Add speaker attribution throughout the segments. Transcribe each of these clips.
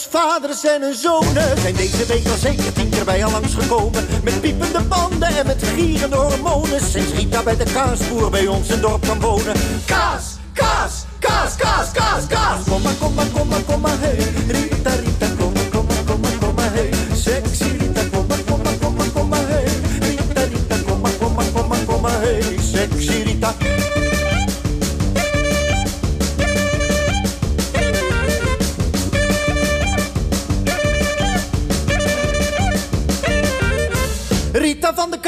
Speaker 1: Vaders en hun zonen zijn deze week al zeker tien keer bij al langsgekomen. Met piepende banden en met gierende hormonen. Sinds Rita bij de kaasboer bij ons in dorp kan wonen. Kaas, kaas, kaas, kaas, kaas, kaas. Kom maar, kom maar, kom maar, kom maar, hey. Rita, Rita, kom maar, kom maar, kom maar, kom maar, hey. Sexy Rita, kom maar, kom maar, kom maar, kom maar, hey. Rita, Rita, kom maar, kom maar, kom maar, kom maar, hey. Sexy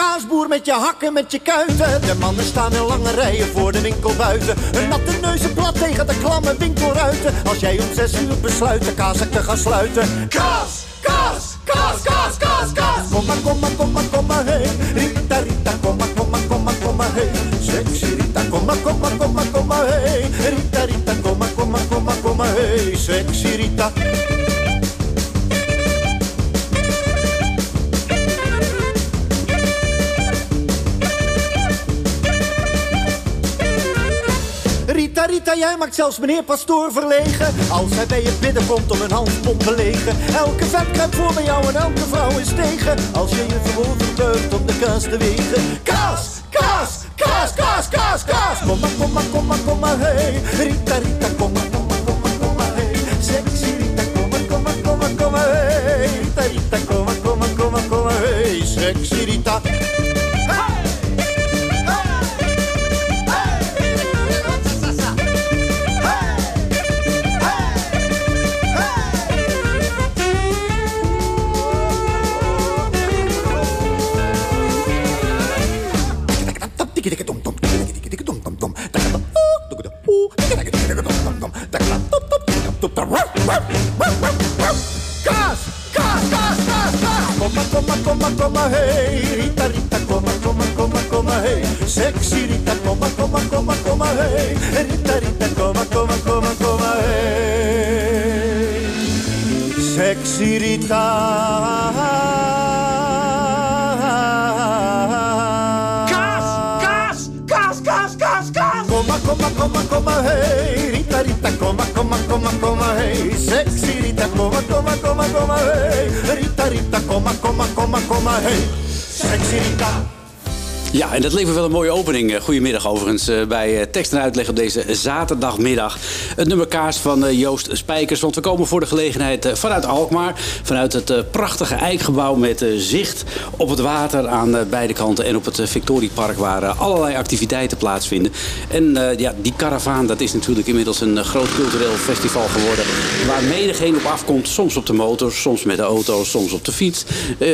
Speaker 1: kaasboer met je hakken, met je kuiten. De mannen staan in lange rijen voor de winkel buiten. Hun natte neuzen plat tegen de klamme winkelruiten. Als jij om zes uur besluit de kaaszak te gaan sluiten. Kaas, kaas, kaas, kaas, kaas, kaas. Kom maar, kom maar, kom maar, kom maar, hey. Rita, Rita, kom maar, kom maar, kom maar, kom maar, hey. Sexy Rita, kom maar, kom maar, kom maar, kom maar, hey. Rita, Rita, kom maar, kom maar, kom maar, kom maar, hey. Sexy Rita. Jij maakt zelfs meneer Pastoor verlegen. Als hij bij je bidden komt om een handpomp te legen. Elke vet kruipt voor bij jou en elke vrouw is tegen. Als je je verwoorden buigt om de kaas te wegen. Kaas, kaas, kaas, kaas, kaas, kaas. Kom maar, kom maar, kom maar, kom maar, hey. Rita, Rita, kom maar, kom maar, kom maar, hey. Sexy Rita, kom maar, kom maar, kom maar, kom maar, hey. Rita, kom maar, kom maar, kom maar, kom maar, hey. Sexy Sexy Rita, kom maar, kom maar, kom maar, kom maar, hey. Rita, Rita, kom maar, kom maar, kom maar, kom maar, hey. Sexy Rita.
Speaker 2: Kaas! Kaas! Kaas, kaas, kaas, kaas!
Speaker 1: Kom maar, kom maar, kom maar, kom maar, hey. Rita, Rita, kom maar, kom maar, kom maar, kom maar, hey. Sexy Rita, kom maar, kom maar, kom maar, kom maar, hey. Rita, Rita, kom maar, kom maar, kom maar, kom maar, hey. Sexy Rita.
Speaker 3: Ja, en dat levert wel een mooie opening. Eh, Goedemiddag overigens eh, bij eh, tekst en uitleg op deze zaterdagmiddag. Het nummer kaas van Joost Spijkers. Want we komen voor de gelegenheid vanuit Alkmaar. Vanuit het prachtige eikgebouw met zicht op het water aan beide kanten. En op het Victoriepark waar allerlei activiteiten plaatsvinden. En ja, die karavaan dat is natuurlijk inmiddels een groot cultureel festival geworden. Waar menigeen op afkomt. Soms op de motor, soms met de auto, soms op de fiets.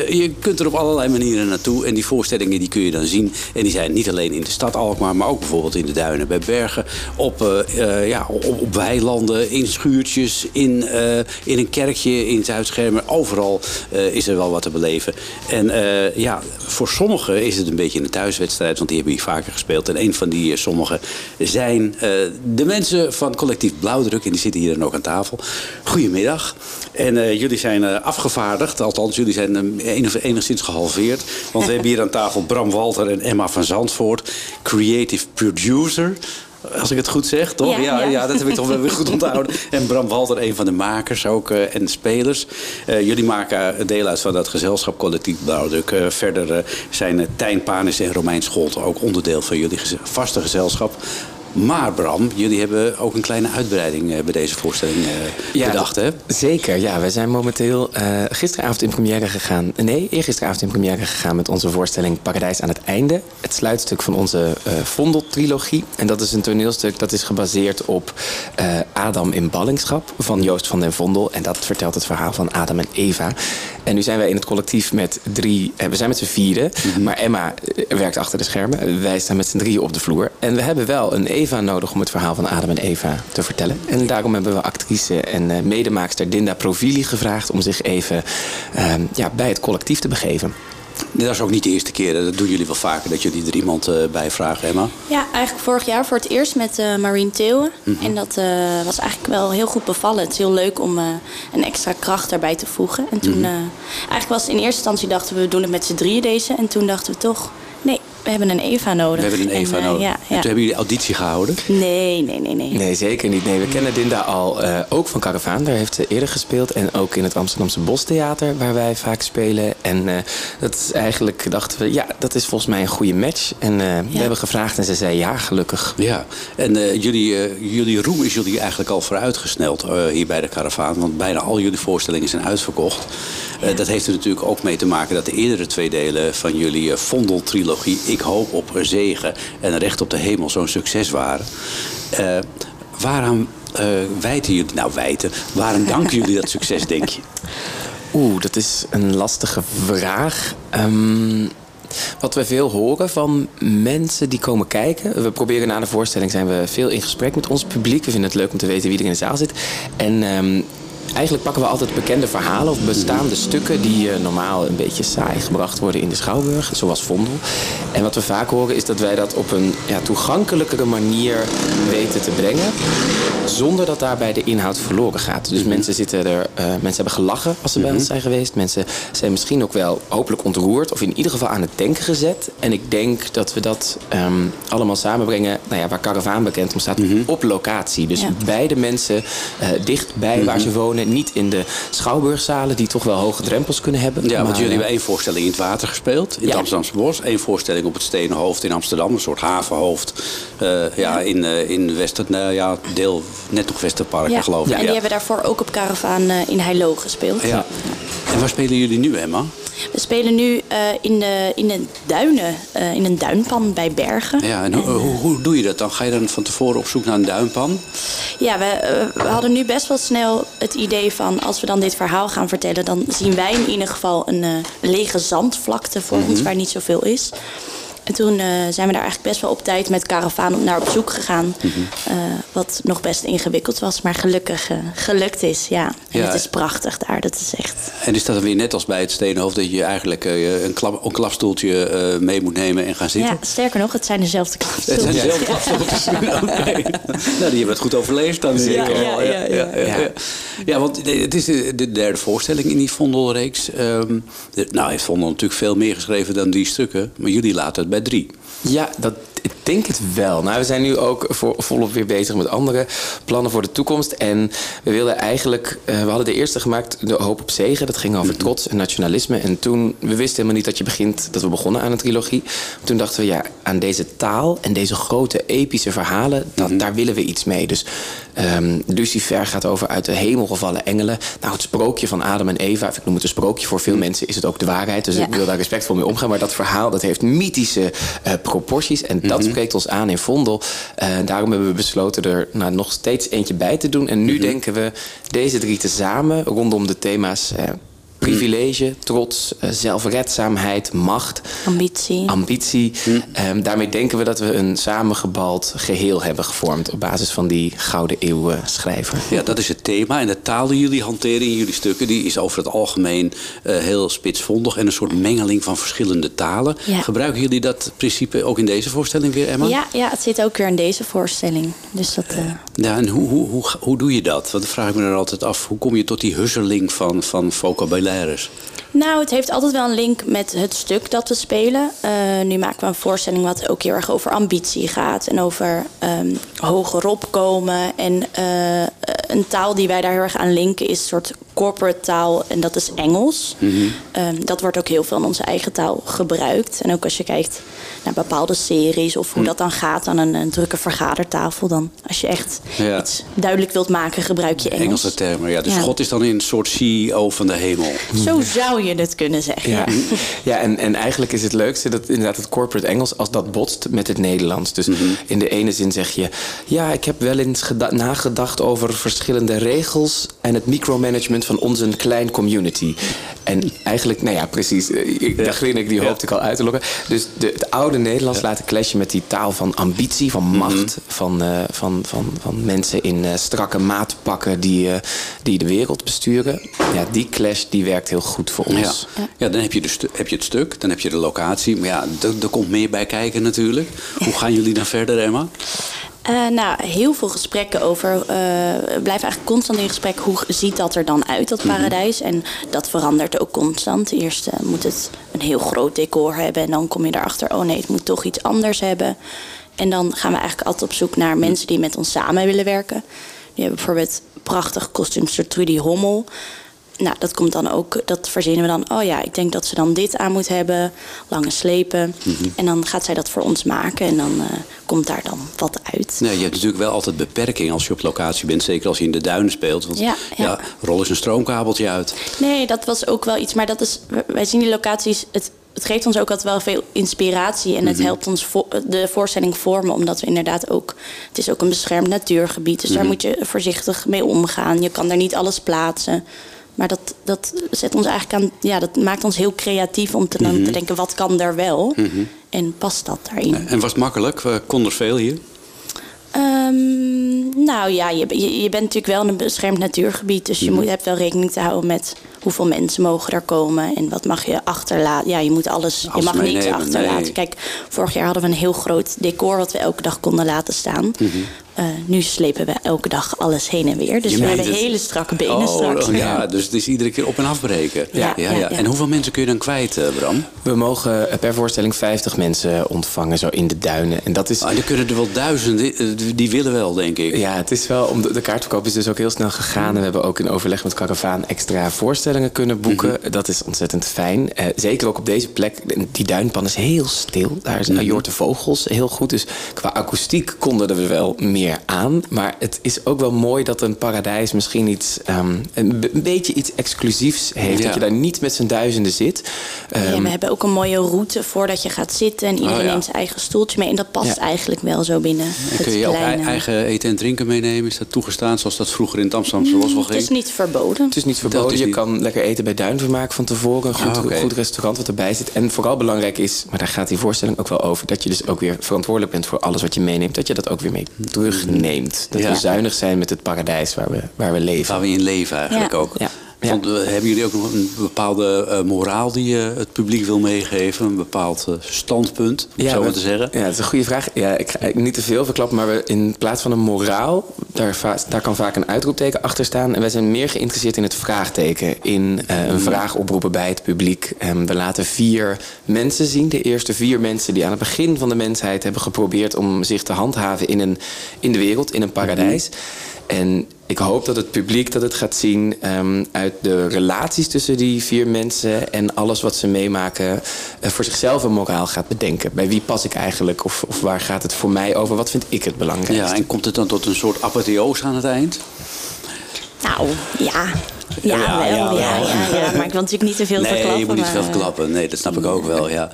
Speaker 3: Je kunt er op allerlei manieren naartoe. En die voorstellingen die kun je dan zien. En die zijn niet alleen in de stad Alkmaar, maar ook bijvoorbeeld in de duinen bij Bergen. Op, eh, eh, ja, op, op weilanden, in schuurtjes, in, eh, in een kerkje, in Zuidschermen. Overal is er wel wat te beleven. En ja, voor sommigen is het een beetje een thuiswedstrijd, want die hebben hier vaker gespeeld. En een van die sommigen zijn de mensen van collectief Blauwdruk. En die zitten hier dan ook aan tafel. Goedemiddag. En jullie zijn afgevaardigd, althans jullie zijn enig- enigszins gehalveerd. Want we hebben hier aan tafel Bram Walter en Emma van Zandvoort, creative producer. Als ik het goed zeg, toch?
Speaker 4: Ja,
Speaker 3: ja,
Speaker 4: ja.
Speaker 3: dat heb ik toch wel weer goed onthouden. En Bram Walter, een van de makers ook eh, en spelers. Eh, jullie maken deel uit van dat gezelschap Collectief Blauwdruk. Eh, verder zijn Tijn Panis en Romein Scholten ook onderdeel van jullie vaste gezelschap. Maar Bram, jullie hebben ook een kleine uitbreiding eh, bij deze voorstelling eh, bedacht, hè?
Speaker 4: Zeker, ja. We zijn momenteel eh, gisteravond in première gegaan. Nee, eergisteravond in première gegaan met onze voorstelling Paradijs aan het einde. Het sluitstuk van onze Vondel-trilogie. En dat is een toneelstuk dat is gebaseerd op Adam in ballingschap van Joost van den Vondel. En dat vertelt het verhaal van Adam en Eva. En nu zijn wij in het collectief met drie... we zijn met z'n vieren, maar Emma werkt achter de schermen. Wij staan met z'n drieën op de vloer. En we hebben wel een Eva nodig om het verhaal van Adam en Eva te vertellen. En daarom hebben we actrice en uh, medemaakster Dinda Provili gevraagd om zich even uh, ja, bij het collectief te begeven.
Speaker 3: Dat is ook niet de eerste keer. Dat doen jullie wel vaker, dat jullie er iemand uh, bij vragen, Emma?
Speaker 5: Ja, eigenlijk vorig jaar voor het eerst met uh, Marien Theeuwen. Mm -hmm. En dat uh, was eigenlijk wel heel goed bevallen. Het is heel leuk om een extra kracht daarbij te voegen. En toen, mm -hmm. eigenlijk was in eerste instantie dachten we, we doen het met z'n drieën deze. En toen dachten we toch, we hebben een Eva nodig.
Speaker 3: We hebben een Eva en, nodig. Ja, ja. En toen hebben jullie auditie gehouden?
Speaker 5: Nee, nee, nee, nee.
Speaker 4: Nee, zeker niet. Nee, we kennen Dinda al uh, ook van Caravaan. Daar heeft ze eerder gespeeld. En ook in het Amsterdamse Bostheater, waar wij vaak spelen. En uh, dat is eigenlijk, dachten we, ja, dat is volgens mij een goede match. En uh, ja. we hebben gevraagd en ze zei ja, gelukkig.
Speaker 3: Ja, en jullie, jullie roem is jullie eigenlijk al vooruitgesneld hier bij de Caravaan. Want bijna al jullie voorstellingen zijn uitverkocht. Ja. dat heeft er natuurlijk ook mee te maken dat de eerdere twee delen van jullie Vondel-trilogie ik hoop op zegen en recht op de hemel zo'n succes waren. Uh, waaraan uh, wijten jullie, nou wijten, waarom danken jullie dat succes, denk je?
Speaker 4: Oeh, dat is een lastige vraag. Um, wat we veel horen van mensen die komen kijken. We proberen na de voorstelling zijn we veel in gesprek met ons publiek. We vinden het leuk om te weten wie er in de zaal zit. En um, eigenlijk pakken we altijd bekende verhalen of bestaande stukken die uh, normaal een beetje saai gebracht worden in de Schouwburg, zoals Vondel. En wat we vaak horen is dat wij dat op een ja, toegankelijkere manier weten te brengen, zonder dat daarbij de inhoud verloren gaat. Dus mensen, zitten er, uh, mensen hebben gelachen als ze bij ons zijn geweest. Mensen zijn misschien ook wel hopelijk ontroerd of in ieder geval aan het denken gezet. En ik denk dat we dat um, allemaal samenbrengen, nou ja, waar Caravaan bekend om staat, op locatie. Dus
Speaker 5: Ja.
Speaker 4: bij de mensen, uh, dichtbij waar ze wonen. Niet in de schouwburgzalen die toch wel hoge drempels kunnen hebben.
Speaker 3: Ja, want
Speaker 4: Maar,
Speaker 3: jullie
Speaker 4: eh,
Speaker 3: hebben één voorstelling in het water gespeeld, in het
Speaker 4: Ja.
Speaker 3: Amsterdamse Bos. Eén voorstelling op het Stenen Hoofd in Amsterdam, een soort havenhoofd. eh, ja, in, eh, in Wester, nou ja, deel, net nog Westerpark,
Speaker 5: Ja.
Speaker 3: geloof ik.
Speaker 5: En die hebben daarvoor ook op Caravaan eh, in Heilo gespeeld.
Speaker 3: ja. En waar spelen jullie nu, Emma?
Speaker 5: We spelen nu eh, in, de, in de duinen, eh, in een duinpan bij Bergen.
Speaker 3: Ja, en hoe, hoe, hoe doe je dat dan? Ga je dan van tevoren op zoek naar een duinpan?
Speaker 5: Ja, we, eh, we hadden nu best wel snel het idee van... als we dan dit verhaal gaan vertellen... dan zien wij in ieder geval een lege zandvlakte voor ons... waar niet zoveel is. En toen eh, zijn we daar eigenlijk best wel op tijd met karavaan naar op zoek gegaan. eh, wat nog best ingewikkeld was, maar gelukkig eh, gelukt is. Ja. En
Speaker 3: Ja.
Speaker 5: het is prachtig daar, dat is echt...
Speaker 3: En is dat dan weer net als bij het Steenhoofd... dat je eigenlijk een, klap, een klapstoeltje mee moet nemen en gaan zitten?
Speaker 5: Ja, sterker nog, het zijn dezelfde
Speaker 3: Het zijn
Speaker 5: klapstoeltjes.
Speaker 3: dezelfde klapstoeltjes. Nou, die hebben het goed overleefd dan. zeker
Speaker 5: ja, ja, ja,
Speaker 3: ja. Want het is de, de derde voorstelling in die Vondelreeks. De- nou, heeft Vondel natuurlijk veel meer geschreven dan die stukken. Maar jullie laten het bij drie.
Speaker 4: Ja, dat, ik denk het wel. Nou, we zijn nu ook voor, volop weer bezig met andere plannen voor de toekomst. En we wilden eigenlijk, eh, we hadden de eerste gemaakt, De Hoop op Zegen. Dat ging over trots en nationalisme. En toen, we wisten helemaal niet dat je begint, dat we begonnen aan een trilogie. Toen dachten we, ja, aan deze taal en deze grote epische verhalen, dat, daar willen we iets mee. Dus ehm Lucifer gaat over uit de hemel gevallen engelen. Nou, het sprookje van Adam en Eva, ik noem het een sprookje, voor veel mensen is het ook de waarheid. Dus
Speaker 5: Ja.
Speaker 4: ik wil daar respectvol mee omgaan. Maar dat verhaal dat heeft mythische eh, proporties. En dat spreekt ons aan in Vondel. Eh, daarom hebben we besloten er nou, nog steeds eentje bij te doen. En nu denken we deze drie tezamen rondom de thema's eh, privilege, trots, eh, zelfredzaamheid, macht,
Speaker 5: Ambitie.
Speaker 4: ambitie. Ehm, daarmee denken we dat we een samengebald geheel hebben gevormd op basis van die Gouden Eeuw eh, schrijver.
Speaker 3: Ja, dat is het thema. En de taal die jullie hanteren in jullie stukken... die is over het algemeen eh, heel spitsvondig... en een soort mengeling van verschillende talen.
Speaker 5: Ja.
Speaker 3: Gebruiken jullie dat principe ook in deze voorstelling weer, Emma?
Speaker 5: Ja, ja, het zit ook weer in deze voorstelling. Dus dat... eh,
Speaker 3: Ja, en hoe, hoe, hoe, hoe doe je dat? Want dan vraag ik me dan altijd af... hoe kom je tot die husseling van, van
Speaker 5: Nou, het heeft altijd wel een link met het stuk dat we spelen. Eh, nu maken we een voorstelling wat ook heel erg over ambitie gaat. En over ehm hoger opkomen. En eh, een taal die wij daar heel erg aan linken is een soort corporate taal. En dat is Engels. Ehm, dat wordt ook heel veel in onze eigen taal gebruikt. En ook als je kijkt naar bepaalde series... of hoe dat dan gaat aan een, een drukke vergadertafel... dan als je echt
Speaker 3: Ja.
Speaker 5: iets duidelijk wilt maken, gebruik je Engels.
Speaker 3: Engelse termen, ja. Dus
Speaker 5: Ja.
Speaker 3: God is dan een soort CEO van de hemel.
Speaker 5: Zo zou je het kunnen zeggen.
Speaker 4: Ja, ja en, en eigenlijk is het leukste dat inderdaad het corporate Engels als dat botst met het Nederlands. Dus in de ene zin zeg je, ja, ik heb wel eens geda- nagedacht over verschillende regels en het micromanagement van onze klein community. En eigenlijk, nou ja, precies. eh, Ik,
Speaker 3: Ja.
Speaker 4: Daar grin ik, die
Speaker 3: Ja.
Speaker 4: hoopte ik al uit te lokken. Dus de, het oude Nederlands laten clashen met die taal van ambitie, van
Speaker 3: Mhm.
Speaker 4: macht, van, eh, van, van, van mensen in eh, strakke maatpakken die, eh, die de wereld besturen. Ja, die clash die werkt heel goed voor ons.
Speaker 3: ja, dan heb je, de heb je het stuk, dan heb je de locatie. Maar ja, er er komt meer bij kijken natuurlijk. Hoe gaan jullie dan verder, Emma?
Speaker 5: Eh, nou, heel veel gesprekken over. eh, we blijven eigenlijk constant in gesprek. Hoe ziet dat er dan uit, dat paradijs? En dat verandert ook constant. Eerst eh, moet het een heel groot decor hebben. En dan kom je erachter, oh nee, het moet toch iets anders hebben. En dan gaan we eigenlijk altijd op zoek naar mensen die met ons samen willen werken. Die hebben bijvoorbeeld prachtige kostuumster Trudy Hommel. Nou, dat komt dan ook, dat verzinnen we dan. Oh ja, ik denk dat ze dan dit aan moet hebben, lange slepen. En dan gaat zij dat voor ons maken en dan eh, komt daar dan wat uit.
Speaker 3: Nee, je hebt natuurlijk wel altijd beperking als je op locatie bent. Zeker als je in de duinen speelt. Want ja,
Speaker 5: Ja, ja.
Speaker 3: rol eens een stroomkabeltje uit.
Speaker 5: Nee, dat was ook wel iets. Maar dat is, wij zien die locaties. Het, het geeft ons ook altijd wel veel inspiratie. En het helpt ons vo- de voorstelling vormen. Omdat we inderdaad ook. Het is ook een beschermd natuurgebied. Dus daar moet je voorzichtig mee omgaan. Je kan daar niet alles plaatsen. Maar dat, dat zet ons eigenlijk aan. Ja, dat maakt ons heel creatief om te, dan te denken: wat kan daar wel? En past dat daarin?
Speaker 3: En was het makkelijk? Eh, Kon er veel hier?
Speaker 5: Ehm, nou ja, je, je, je bent natuurlijk wel in een beschermd natuurgebied. Dus je
Speaker 3: Mhm.
Speaker 5: moet, hebt wel rekening te houden met hoeveel mensen mogen er komen. En wat mag je achterlaten. Ja, je moet alles.
Speaker 3: Alles
Speaker 5: je mag niks
Speaker 3: meenemen,
Speaker 5: achterlaten.
Speaker 3: nee.
Speaker 5: Kijk, vorig jaar hadden we een heel groot decor wat we elke dag konden laten staan.
Speaker 3: Mhm.
Speaker 5: Eh, nu slepen we elke dag alles heen en weer. Dus
Speaker 3: Je
Speaker 5: we hebben
Speaker 3: het.
Speaker 5: hele strakke benen
Speaker 3: Oh,
Speaker 5: straks.
Speaker 3: oh, ja, dus het is iedere keer op en afbreken.
Speaker 5: Ja, ja, ja.
Speaker 3: En hoeveel mensen kun je dan kwijt, eh, Bram?
Speaker 4: We mogen eh, per voorstelling 50 mensen ontvangen, zo in de duinen. En dat is.
Speaker 3: Ah, er kunnen er wel duizenden, die willen wel, denk ik.
Speaker 4: Ja, het is wel. Om de, de kaartverkoop is dus ook heel snel gegaan. En we hebben ook in overleg met Caravaan extra voorstellingen kunnen boeken. Dat is ontzettend fijn. Eh, zeker ook op deze plek. Die duinpan is heel stil. Daar zijn mm de vogels heel goed. Dus qua akoestiek konden we wel meer aan. Maar het is ook wel mooi dat een paradijs misschien iets. ehm, een, be- een beetje iets exclusiefs heeft.
Speaker 3: Ja.
Speaker 4: Dat je daar niet met z'n duizenden zit.
Speaker 5: Ja,
Speaker 4: Ehm,
Speaker 5: we hebben ook een mooie route voordat je gaat zitten. En iedereen
Speaker 3: Oh, ja.
Speaker 5: neemt zijn eigen stoeltje mee. En dat past
Speaker 4: Ja.
Speaker 5: eigenlijk wel zo binnen
Speaker 3: En kun je ook eigen eten en drinken meenemen? Is dat toegestaan zoals dat vroeger in het Amsterdamse Bos wel
Speaker 5: Het is niet verboden.
Speaker 4: Het is niet verboden.
Speaker 3: is
Speaker 4: je
Speaker 3: niet-
Speaker 4: kan lekker eten bij Duinvermaak van tevoren. Een goed,
Speaker 3: Ah,
Speaker 4: goed restaurant wat erbij zit. En vooral belangrijk is, maar daar gaat die voorstelling ook wel over... dat je dus ook weer verantwoordelijk bent voor alles wat je meeneemt. Dat je dat ook weer mee terugneemt. Dat
Speaker 3: Ja.
Speaker 4: we zuinig zijn met het paradijs waar we, waar we leven.
Speaker 3: Waar we in leven eigenlijk
Speaker 5: Ja.
Speaker 3: ook.
Speaker 4: Ja.
Speaker 3: Want, eh, hebben jullie ook nog een bepaalde eh, moraal die je het publiek wil meegeven? Een bepaald eh, standpunt, om zo
Speaker 4: we-
Speaker 3: maar te zeggen?
Speaker 4: Ja, dat is een goede vraag. Ja, ik ga niet te veel verklappen, maar we, in plaats van een moraal, daar, va- daar kan vaak een uitroepteken achter staan. En wij zijn meer geïnteresseerd in het vraagteken, in eh, een vraag oproepen bij het publiek. En we laten vier mensen zien, de eerste vier mensen die aan het begin van de mensheid hebben geprobeerd om zich te handhaven in, een, in de wereld, in een paradijs. En ik hoop dat het publiek dat het gaat zien ehm, uit de relaties tussen die vier mensen en alles wat ze meemaken eh, voor zichzelf een moraal gaat bedenken. Bij wie pas ik eigenlijk of, of waar gaat het voor mij over? Wat vind ik het belangrijkste?
Speaker 3: Ja, en komt het dan tot een soort apotheose aan het eind?
Speaker 5: Nou, ja. Ja,
Speaker 3: Ja,
Speaker 5: wel.
Speaker 3: ja,
Speaker 5: Ja,
Speaker 3: wel.
Speaker 5: ja, ja, Maar ik wil natuurlijk niet te veel
Speaker 3: nee,
Speaker 5: verklappen.
Speaker 3: je moet niet te veel
Speaker 5: maar,
Speaker 3: verklappen. Nee, dat snap ik ook wel, ja.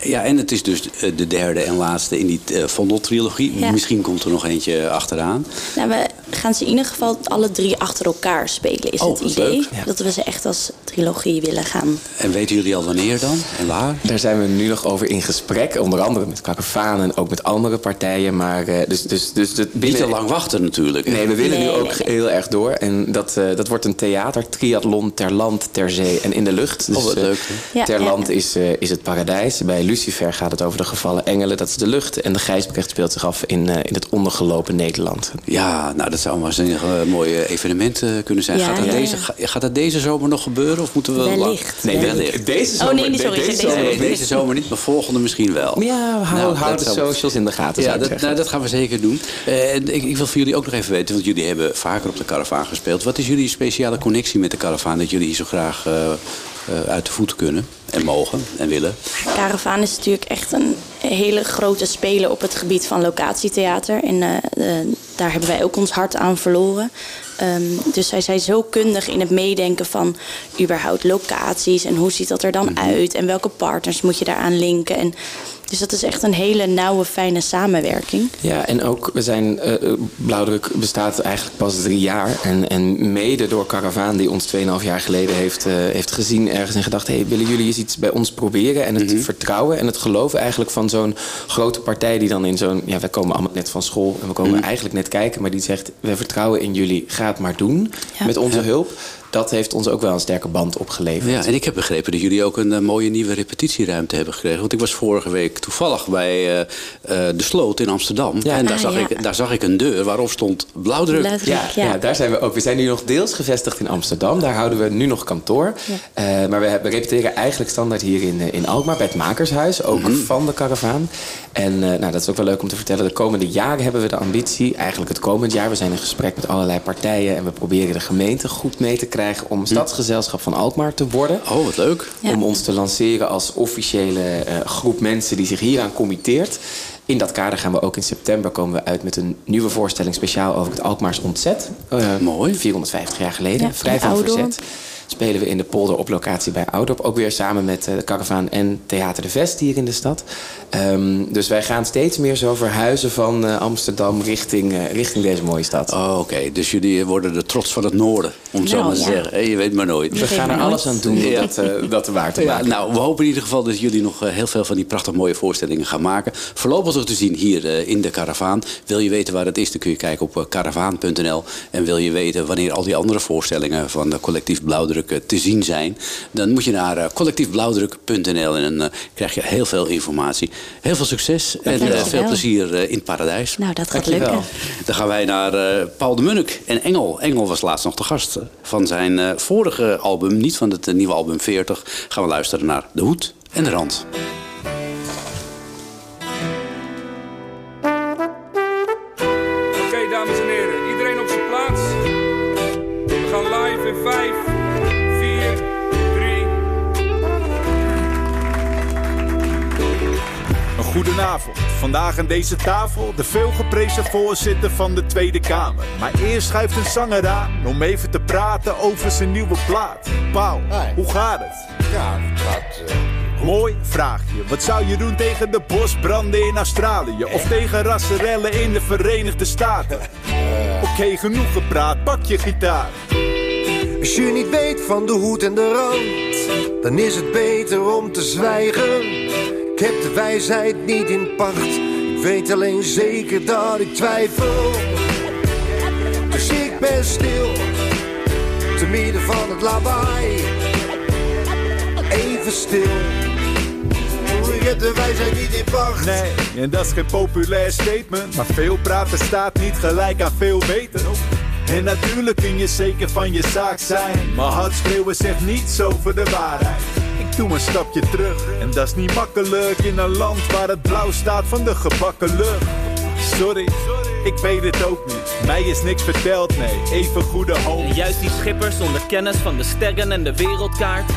Speaker 3: Ja, en het is dus eh, de derde en laatste in die eh, Vondel-trilogie.
Speaker 5: Ja.
Speaker 3: Misschien komt er nog eentje achteraan.
Speaker 5: Nou, we gaan ze in ieder geval alle drie achter elkaar spelen, is
Speaker 3: Oh,
Speaker 5: het idee.
Speaker 3: leuk.
Speaker 4: Ja.
Speaker 5: Dat we ze echt als trilogie willen gaan.
Speaker 3: En weten jullie al wanneer dan? En waar?
Speaker 4: Daar zijn we nu nog over in gesprek, onder andere met Kakafaan en ook met andere partijen. Maar eh, dus, dus, dus
Speaker 3: Niet te lang wachten natuurlijk.
Speaker 4: Nee, we willen nu
Speaker 5: Nee,
Speaker 4: ook
Speaker 5: nee, nee.
Speaker 4: heel erg door. En dat, eh, dat wordt een theater, triathlon ter land, ter zee en in de lucht. Dus,
Speaker 3: Oh, wat leuk?
Speaker 5: Ja,
Speaker 4: ter
Speaker 5: ja,
Speaker 4: land
Speaker 5: ja.
Speaker 4: Is, eh, is het paradijs. Bij Lucifer gaat het over de gevallen engelen, dat is de lucht. En de Gijsbrecht speelt zich af in, eh, in het ondergelopen Nederland.
Speaker 3: Ja, nou dat zou een waanzinnig eh, mooi eh, evenement eh, kunnen zijn.
Speaker 5: Ja,
Speaker 3: gaat, dat
Speaker 5: ja,
Speaker 3: deze, gaat dat deze zomer nog gebeuren? Of moeten we
Speaker 5: Wellicht.
Speaker 4: Nee,
Speaker 3: wellicht.
Speaker 4: deze
Speaker 5: Oh, nee, niet, sorry,
Speaker 4: deze
Speaker 5: deze
Speaker 4: zomer
Speaker 3: Nee,
Speaker 4: niet.
Speaker 3: deze zomer niet, maar volgende misschien wel.
Speaker 4: Ja, hou,
Speaker 3: Nou,
Speaker 4: hou de socials in de gaten,
Speaker 3: Ja, dat, nou, dat gaan we zeker doen. Eh, en ik, ik wil voor jullie ook nog even weten, want jullie hebben vaker op de caravan gespeeld. Wat is jullie speciale connectie met de caravan dat jullie hier zo graag eh, eh, uit de voet kunnen en mogen en willen?
Speaker 5: Caravaan is natuurlijk echt een hele grote speler op het gebied van locatietheater. En eh, daar hebben wij ook ons hart aan verloren. Ehm, dus zij zijn zo kundig in het meedenken van überhaupt locaties en hoe ziet dat er dan uit en welke partners moet je daaraan linken. En Dus dat is echt een hele nauwe, fijne samenwerking.
Speaker 4: Ja, en ook, we zijn, uh, Blauwdruk bestaat eigenlijk pas drie jaar. En, en mede door Caravaan, die ons 2,5 jaar geleden heeft, uh, heeft gezien, ergens en gedacht: hey, willen jullie eens iets bij ons proberen? En het mm -hmm. vertrouwen en het geloven eigenlijk van zo'n grote partij die dan in zo'n. Ja, wij komen allemaal net van school en we komen mm -hmm. eigenlijk net kijken, maar die zegt: we vertrouwen in jullie, ga het maar doen ja. met onze ja. hulp dat heeft ons ook wel een sterke band opgeleverd.
Speaker 3: Ja, en ik heb begrepen dat jullie ook een uh, mooie nieuwe repetitieruimte hebben gekregen. Want ik was vorige week toevallig bij uh, uh, De Sloot in Amsterdam. Ja. En daar, ah, zag ja. ik, daar zag ik een deur waarop stond blauwdruk.
Speaker 4: blauwdruk ja, ja. ja, daar zijn we ook. We zijn nu nog deels gevestigd in Amsterdam. Daar houden we nu nog kantoor. maar we, we, repeteren eigenlijk standaard hier in, in Alkmaar bij het Makershuis. Ook mm -hmm. van de karavaan. En nou, dat is ook wel leuk om te vertellen. De komende jaren hebben we de ambitie, eigenlijk het komend jaar. We zijn in gesprek met allerlei partijen. En we proberen de gemeente goed mee te krijgen om Stadsgezelschap van Alkmaar te worden.
Speaker 3: Oh, wat leuk.
Speaker 4: Ja. Om ons te lanceren als officiële uh, groep mensen die zich hieraan committeert. In dat kader gaan we ook in september komen we uit met een nieuwe voorstelling speciaal over het Alkmaars ontzet.
Speaker 3: Uh, Mooi.
Speaker 4: 450 jaar geleden. Ja, Vrij van verzet spelen we in de polder op locatie bij Oudorp. Ook weer samen met de Caravaan en Theater de Vest hier in de stad. Um, dus wij gaan steeds meer zo verhuizen van uh, Amsterdam richting, uh, richting deze mooie stad.
Speaker 3: Oh, Oké, okay. dus jullie worden de trots van het noorden, om het nou, zo maar te ja. zeggen. Hey, je weet maar nooit.
Speaker 4: We gaan er alles aan doen om ja. dat, uh, dat waar te maken.
Speaker 3: nou, we hopen in ieder geval dat jullie nog heel veel van die prachtig mooie voorstellingen gaan maken. Voorlopig toch te zien hier in de Caravaan. Wil je weten waar het is, dan kun je kijken op caravaan.nl. En wil je weten wanneer al die andere voorstellingen van de collectief Blauwdruk te zien zijn, dan moet je naar collectiefblauwdruk.nl en dan krijg je heel veel informatie. Heel veel succes en uh, veel plezier in het paradijs.
Speaker 5: Nou, dat gaat lukken.
Speaker 3: Dan gaan wij naar Paul de Munnik en Engel. Engel was laatst nog de gast van zijn vorige album, niet van het nieuwe album 40. Gaan we luisteren naar De Hoed en de Rand.
Speaker 6: 3.
Speaker 7: Goedenavond. Vandaag aan deze tafel de veelgeprezen voorzitter van de Tweede Kamer. Maar eerst schuift een zanger aan om even te praten over zijn nieuwe plaat. Paul, hey. hoe gaat het?
Speaker 8: Ja, het gaat... Uh...
Speaker 7: Mooi vraagje. Wat zou je doen tegen de bosbranden in Australië? Of tegen rasserellen in de Verenigde Staten? Uh... Oké, okay, genoeg gepraat. Pak je gitaar.
Speaker 1: Als je niet weet van de hoed en de rand, dan is het beter om te zwijgen. Ik heb de wijsheid niet in pacht. Ik weet alleen zeker dat ik twijfel. Dus ik ben stil, te midden van het lawaai. Even stil. Ik heb de wijsheid niet in pacht.
Speaker 7: Nee, en dat is geen populair statement. Maar veel praten staat niet gelijk aan veel weten. En natuurlijk kun je zeker van je zaak zijn. Maar hard schreeuwen zegt niets over de waarheid. Doe een stapje terug. En dat is niet makkelijk in een land waar het blauw staat van de gebakken lucht. Sorry, ik weet het ook niet. Mij is niks verteld, nee, even goede hoop.
Speaker 9: En juist die schipper zonder kennis van de sterren en de wereldkaart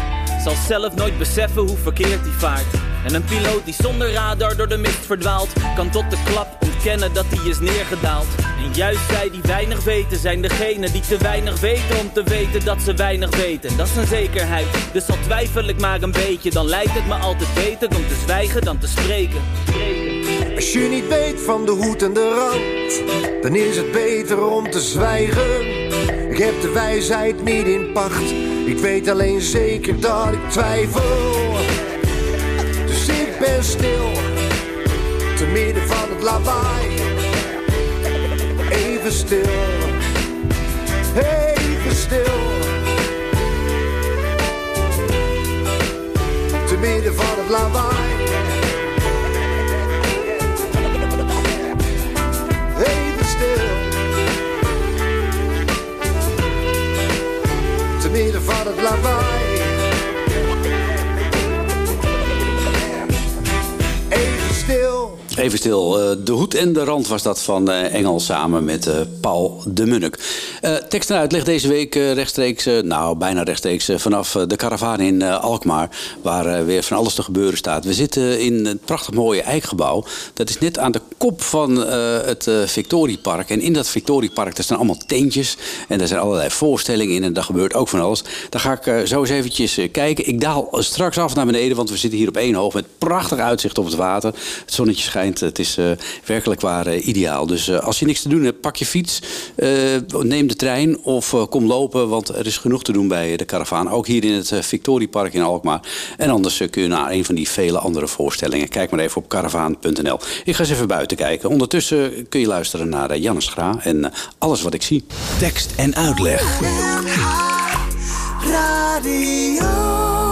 Speaker 9: zal zelf nooit beseffen hoe verkeerd die vaart. En een piloot die zonder radar door de mist verdwaalt, kan tot de klap ontkennen dat hij is neergedaald. En juist zij die weinig weten, zijn degenen die te weinig weten om te weten dat ze weinig weten. Dat is een zekerheid, dus al twijfel ik maar een beetje, dan lijkt het me altijd beter om te zwijgen dan te spreken.
Speaker 1: Als je niet weet van de hoed en de rand, dan is het beter om te zwijgen. Ik heb de wijsheid niet in pacht, ik weet alleen zeker dat ik twijfel. Dus ik ben stil, te midden van het lawaai. Even stil, even stil. Te midden van het lawaai. Even stil. Te midden. Even stil.
Speaker 3: Eh, de hoed en de rand was dat van eh, Engel samen met eh, Paul de Munnik. Tekst en uitleg deze week rechtstreeks, nou bijna rechtstreeks, vanaf de karavaan in Alkmaar. Waar weer van alles te gebeuren staat. We zitten in het prachtig mooie Eikgebouw. Dat is net aan de kop van het Victoriepark. En in dat Victoriepark staan allemaal tentjes. En daar zijn allerlei voorstellingen in. En daar gebeurt ook van alles. Daar ga ik zo eens eventjes kijken. Ik daal straks af naar beneden, want we zitten hier op één hoog met prachtig uitzicht op het water. Het zonnetje schijnt. Het is eh, werkelijk waar eh, ideaal. Dus eh, als je niks te doen hebt, pak je fiets, eh, neem de trein of eh, kom lopen. Want er is genoeg te doen bij de karavaan. Ook hier in het Victoriepark in Alkmaar. En anders kun je naar een van die vele andere voorstellingen. Kijk maar even op karavaan.nl. Ik ga eens even buiten kijken. Ondertussen kun je luisteren naar Jannes Gra en alles wat ik zie.
Speaker 10: Tekst en uitleg.
Speaker 11: Vele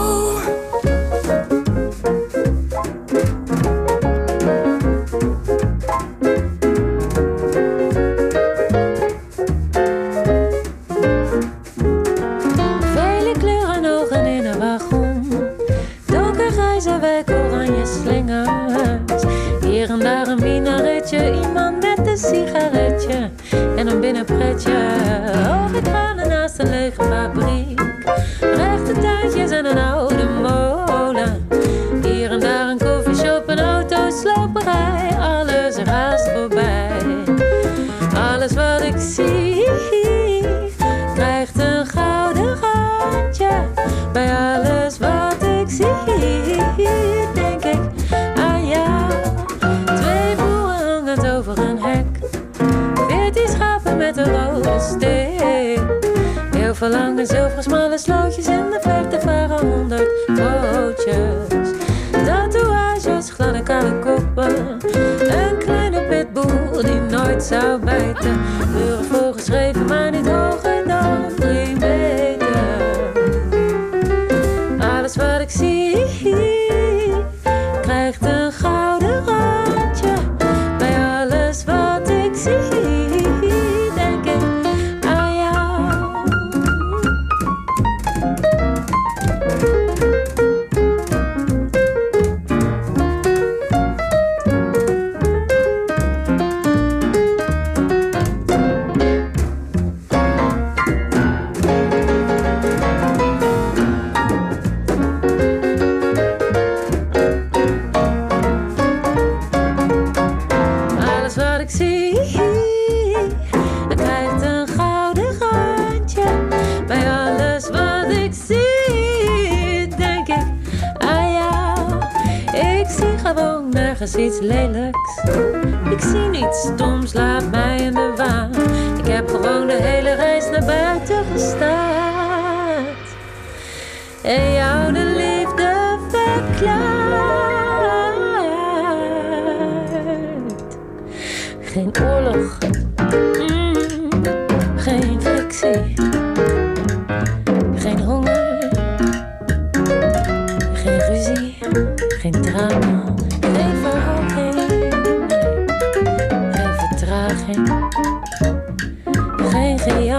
Speaker 11: sigaretje. En een binnenpretje. Hoge tranen naast een lege fabriek. Rechte tuintjes en een oude Lange zilveren smalle slootjes in de verte varen honderd bootjes. Tatoeages, gladde kale koppen. Een kleine pitbull die nooit zou bijten. Uren voorgeschreven, maar niet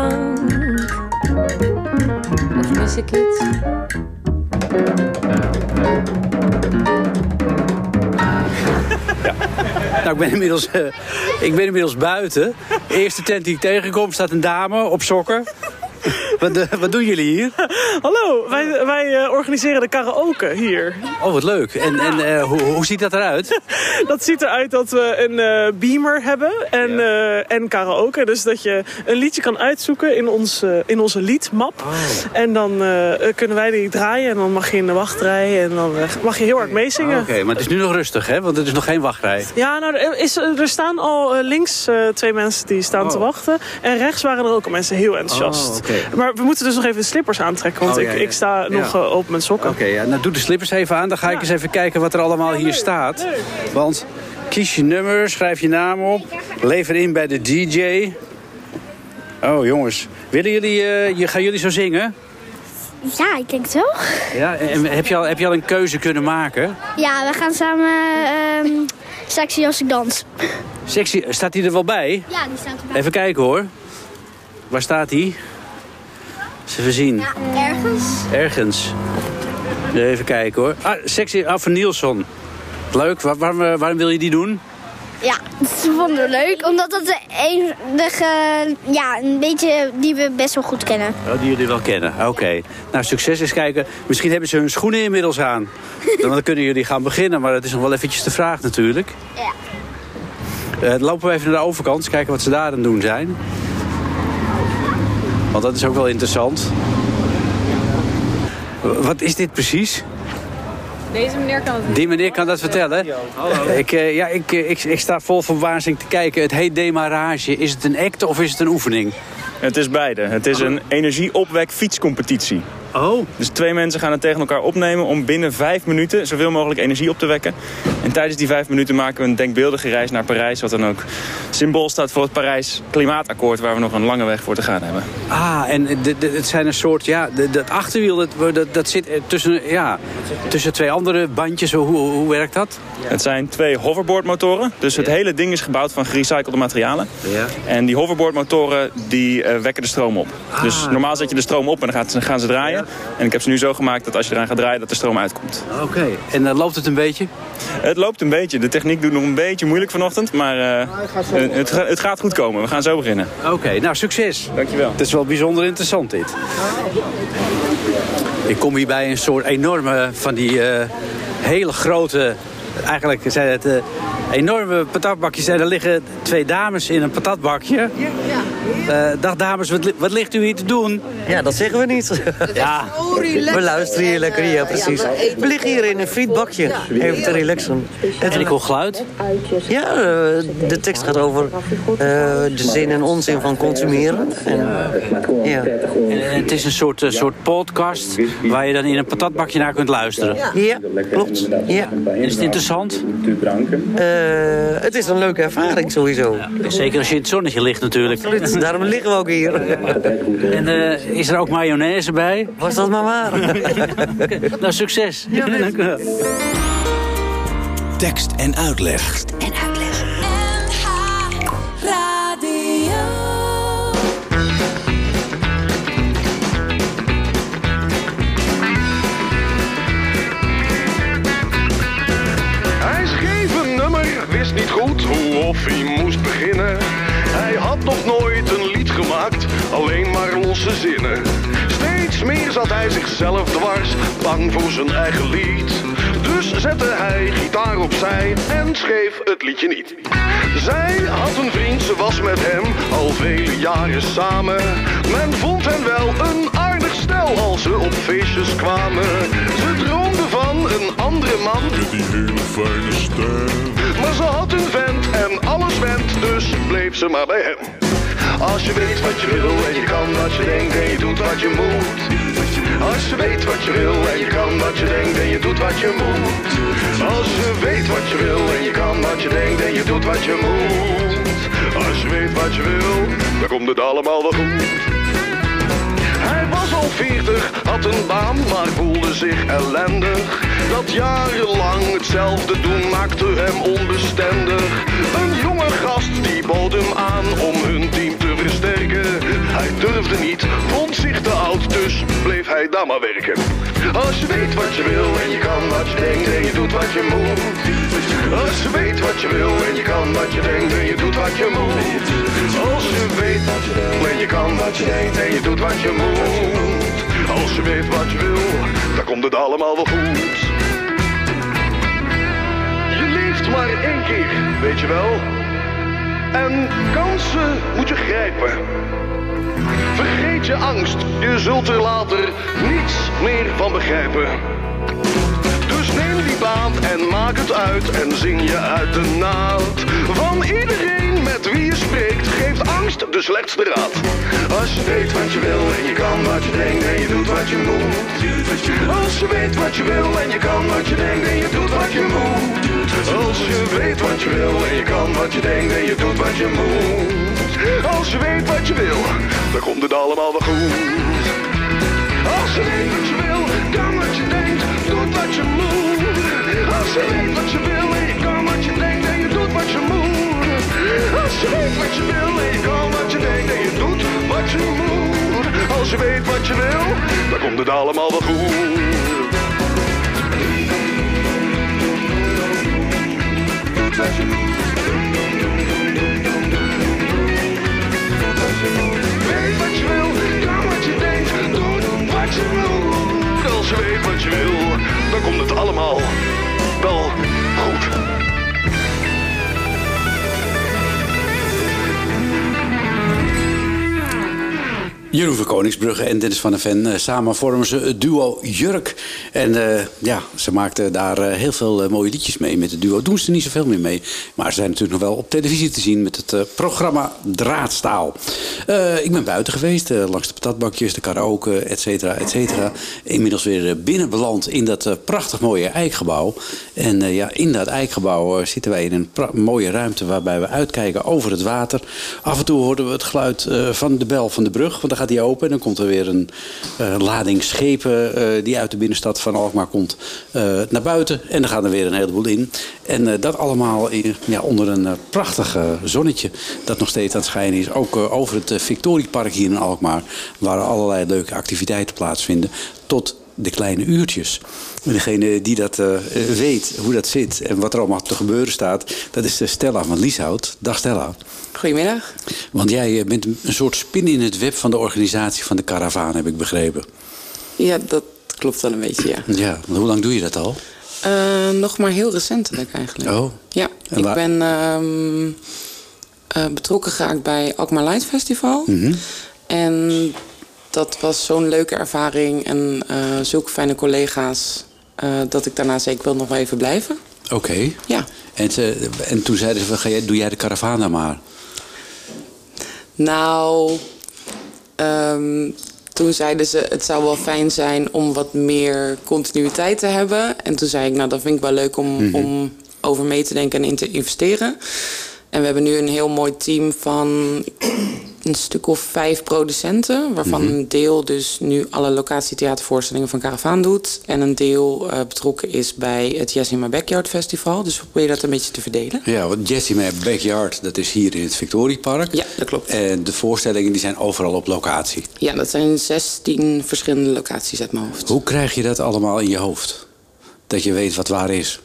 Speaker 11: gejank. Of mis ik?
Speaker 3: Nou, ik ben inmiddels, eh, ik ben inmiddels buiten. De eerste tent die ik tegenkom staat een dame op sokken. Wat, eh, wat doen jullie hier?
Speaker 12: Hallo, wij, wij eh, organiseren de karaoke hier.
Speaker 3: Oh, wat leuk. En, en eh, hoe, hoe ziet dat eruit?
Speaker 12: Dat ziet eruit dat we een beamer hebben en, eh, en karaoke. Dus dat je een liedje kan uitzoeken in, ons, in onze liedmap. En dan kunnen wij die draaien en dan mag je in de wachtrij en dan mag je heel hard meezingen.
Speaker 3: Oké, maar het is nu nog rustig, hè? Want er is nog geen wachtrij.
Speaker 12: Ja, nou, er, is, er staan al links twee mensen die staan te wachten. En rechts waren er ook al mensen heel enthousiast.
Speaker 3: Oh, oké.
Speaker 12: Maar we moeten dus nog even de slippers aantrekken, want
Speaker 3: Oh, ja,
Speaker 12: ik,
Speaker 3: ja.
Speaker 12: ik sta nog
Speaker 3: Ja.
Speaker 12: eh, op mijn sokken.
Speaker 3: Oké, ja, nou doe de slippers even aan. Dan ga ik eens even kijken wat er allemaal hier staat. Want kies je nummer, schrijf je naam op. Lever in bij de DJ. Oh, jongens. Willen jullie, eh, je, gaan jullie zo zingen?
Speaker 8: Ja, ik denk wel.
Speaker 3: Ja, en heb je al, heb je al een keuze kunnen maken?
Speaker 8: Ja, we gaan samen ehm sexy als ik dans.
Speaker 3: Sexy, staat hij er wel bij?
Speaker 8: Ja, die staat erbij.
Speaker 3: Even kijken hoor. Waar staat hij? Even zien.
Speaker 8: Ja, ergens.
Speaker 3: Ergens. Even kijken hoor. Ah, sexy ah, van Nielsen. Leuk. Waar- waarom, eh, waarom wil je die doen?
Speaker 13: Ja, ze vonden we leuk. Omdat dat de enige, ja, een beetje die we best wel goed kennen.
Speaker 3: Oh, die jullie wel kennen. Oké. Nou, succes eens kijken. Misschien hebben ze hun schoenen inmiddels aan. Dan kunnen jullie gaan beginnen, maar dat is nog wel eventjes de vraag natuurlijk.
Speaker 13: Ja.
Speaker 3: Eh, lopen we even naar de overkant, kijken wat ze daar aan het doen zijn. Want dat is ook wel interessant. Wat is dit precies?
Speaker 14: Deze meneer kan het
Speaker 3: Die meneer kan dat vertellen. Ik, eh, ja, ik, eh, ik, ik sta vol verbazing te kijken. Het heet demarrage. Is het een act of is het een oefening?
Speaker 15: Het is beide. Het is een energieopwek fietscompetitie.
Speaker 3: Oh.
Speaker 15: Dus twee mensen gaan het tegen elkaar opnemen om binnen vijf minuten zoveel mogelijk energie op te wekken. En tijdens die vijf minuten maken we een denkbeeldige reis naar Parijs. Wat dan ook symbool staat voor het Parijs Klimaatakkoord waar we nog een lange weg voor te gaan hebben.
Speaker 3: Ah, en het zijn een soort, ja, dat achterwiel, dat, dat, dat zit eh, tussen, ja, tussen twee andere bandjes. Hoe, hoe, werkt dat?
Speaker 15: Het zijn twee hoverboardmotoren. Dus het hele ding is gebouwd van gerecyclede materialen.
Speaker 3: Ja.
Speaker 15: En die hoverboardmotoren die eh, wekken de stroom op. Dus normaal zet je de stroom op en dan gaat, ze- gaan ze draaien. En ik heb ze nu zo gemaakt dat als je eraan gaat draaien dat de stroom uitkomt.
Speaker 3: Oké, en dan loopt het een beetje?
Speaker 15: Het loopt een beetje. De techniek doet nog een beetje moeilijk vanochtend. Maar eh, het, het gaat goed komen. We gaan zo beginnen.
Speaker 3: Oké, nou succes.
Speaker 15: Dankjewel.
Speaker 3: Het is wel bijzonder interessant dit. Ik kom hier bij een soort enorme van die eh, hele grote... Eigenlijk zijn het eh, enorme patatbakjes. En er liggen twee dames in een patatbakje. Eh, dag dames, wat, wat ligt u hier te doen?
Speaker 16: Ja, dat zeggen we niet.
Speaker 3: Ja.
Speaker 16: We luisteren hier lekker, ja precies. We liggen hier in een frietbakje, even te relaxen.
Speaker 3: En ik hoor geluid?
Speaker 16: Ja, eh, de tekst gaat over eh, de zin en onzin van consumeren. En, ja.
Speaker 3: En het is een soort, soort podcast waar je dan in een patatbakje naar kunt luisteren.
Speaker 16: Ja, klopt. Ja.
Speaker 3: Is het interessant?
Speaker 16: Eh, het is een leuke ervaring sowieso.
Speaker 3: Zeker als je in het zonnetje ligt natuurlijk.
Speaker 16: Absoluut, daarom liggen we ook hier.
Speaker 3: En eh, is er ook mayonaise bij?
Speaker 16: Was dat maar waar.
Speaker 3: nou, succes. Dank u wel.
Speaker 10: Tekst en uitleg.
Speaker 17: Niet goed hoe of hij moest beginnen. Hij had nog nooit een lied gemaakt, alleen maar losse zinnen. Steeds meer zat hij zichzelf dwars, bang voor zijn eigen lied. Dus zette hij gitaar opzij en schreef het liedje niet. Zij had een vriend, ze was met hem al vele jaren samen. Men vond hen wel een aardig stel als ze op feestjes kwamen. Ze van een andere man. Met die hele fijne stem. Maar ze had een vent en alles went, dus bleef ze maar bij hem. Als je weet wat je wil en je kan wat je denkt en je doet wat je moet. Als je weet wat je wil en je kan wat je denkt en je doet wat je moet. Als je weet wat je wil en je kan wat je denkt en je doet wat je moet. Als je weet wat je wil, dan komt het allemaal wel goed. Veertig, had een baan, maar voelde zich ellendig. Dat jarenlang hetzelfde doen maakte hem onbestendig. Een jonge gast die bood hem aan om hun team te versterken. Hij durfde niet, vond zich te oud, dus bleef hij daar maar werken. Als je weet wat je wil en je kan wat je denkt en je doet wat je moet. Als je weet wat je wil en je kan wat je denkt en je doet wat je moet. Als je weet wat je wat je en je doet wat je moet. Als je weet wat je wil, dan komt het allemaal wel goed. Je leeft maar één keer, weet je wel. En kansen moet je grijpen. Vergeet je angst, je zult er later niets meer van begrijpen. Dus en maak het uit en zing je uit de naad. Van iedereen met wie je spreekt, geeft angst de slechtste raad. Als je weet wat je wil en je kan wat je denkt en je doet wat je moet. Als je weet wat je wil en je kan wat je denkt en je doet wat je moet. Als je weet wat je wil en je kan wat je denkt en je doet wat je moet. Als je weet wat je wil, dan komt het allemaal wel goed. Als je weet wat je wil, Als je weet wat je wil, ik kan wat je denkt en je doet wat je moet. Als je weet wat je wil, ik kan wat je denkt en je doet wat je moet. Als je weet wat je wil, dan komt het allemaal wel goed. Weet wat je wil, kan wat je denkt, doe wat je moet. Als je weet wat je wil, dan komt het allemaal wel
Speaker 3: Jeroen van Koningsbrugge en Dennis van der Ven. eh, samen vormen ze het duo Jurk. En eh, ja, ze maakten daar eh, heel veel mooie liedjes mee met het duo. Doen ze niet zoveel meer mee. Maar ze zijn natuurlijk nog wel op televisie te zien met het programma Draadstaal. Ik ben buiten geweest, langs de patatbakjes, de karaoke, et cetera, et cetera. Inmiddels weer binnen beland in dat prachtig mooie eikgebouw. En ja, in dat eikgebouw zitten wij in een mooie ruimte waarbij we uitkijken over het water. Af en toe horen we het geluid van de bel van de brug, gaat die open. En dan komt er weer een eh, lading schepen eh, die uit de binnenstad van Alkmaar komt eh, naar buiten. En dan gaan er weer een heleboel in. En dat allemaal in, ja, onder een prachtig zonnetje dat nog steeds aan het schijnen is. Ook over het Victoriepark hier in Alkmaar, waar allerlei leuke activiteiten plaatsvinden. Tot de kleine uurtjes. En degene die dat eh, weet, hoe dat zit en wat er allemaal te gebeuren staat, dat is eh, Stella van Lieshout. Dag Stella.
Speaker 18: Goedemiddag.
Speaker 3: Want jij eh, bent een soort spin in het web van de organisatie van de karavaan, heb ik begrepen.
Speaker 18: Ja, dat klopt wel een beetje, ja.
Speaker 3: Ja, hoe lang doe je dat al?
Speaker 18: Nog maar heel recentelijk eigenlijk.
Speaker 3: Oh.
Speaker 18: Ja,
Speaker 3: En
Speaker 18: ik ben ehm, eh, betrokken geraakt bij Alkmaar Light Festival.
Speaker 3: Mhm.
Speaker 18: En dat was zo'n leuke ervaring en eh, zulke fijne collega's... eh, dat ik daarna zeker wil nog wel even blijven.
Speaker 3: Oké.
Speaker 18: Ja.
Speaker 3: En, ze- en toen zeiden ze, ga jij, doe jij de karavaan dan maar?
Speaker 18: Nou, ehm, toen zeiden ze het zou wel fijn zijn om wat meer continuïteit te hebben. En toen zei ik, nou dat vind ik wel leuk om,
Speaker 3: Mhm.
Speaker 18: om over mee te denken en in te investeren. En we hebben nu een heel mooi team van een stuk of vijf producenten. Waarvan
Speaker 3: Mhm.
Speaker 18: een deel dus nu alle locatietheatervoorstellingen van Caravaan doet. En een deel eh, betrokken is bij het Yes in My Backyard Festival. Dus we proberen dat een beetje te verdelen.
Speaker 3: Ja, want Jessie My Backyard, dat is hier in het Victoriepark.
Speaker 18: Ja, dat klopt.
Speaker 3: En de voorstellingen die zijn overal op locatie.
Speaker 18: Ja, dat zijn 16 verschillende locaties uit mijn hoofd.
Speaker 3: Hoe krijg je dat allemaal in je hoofd? Dat je weet wat waar is?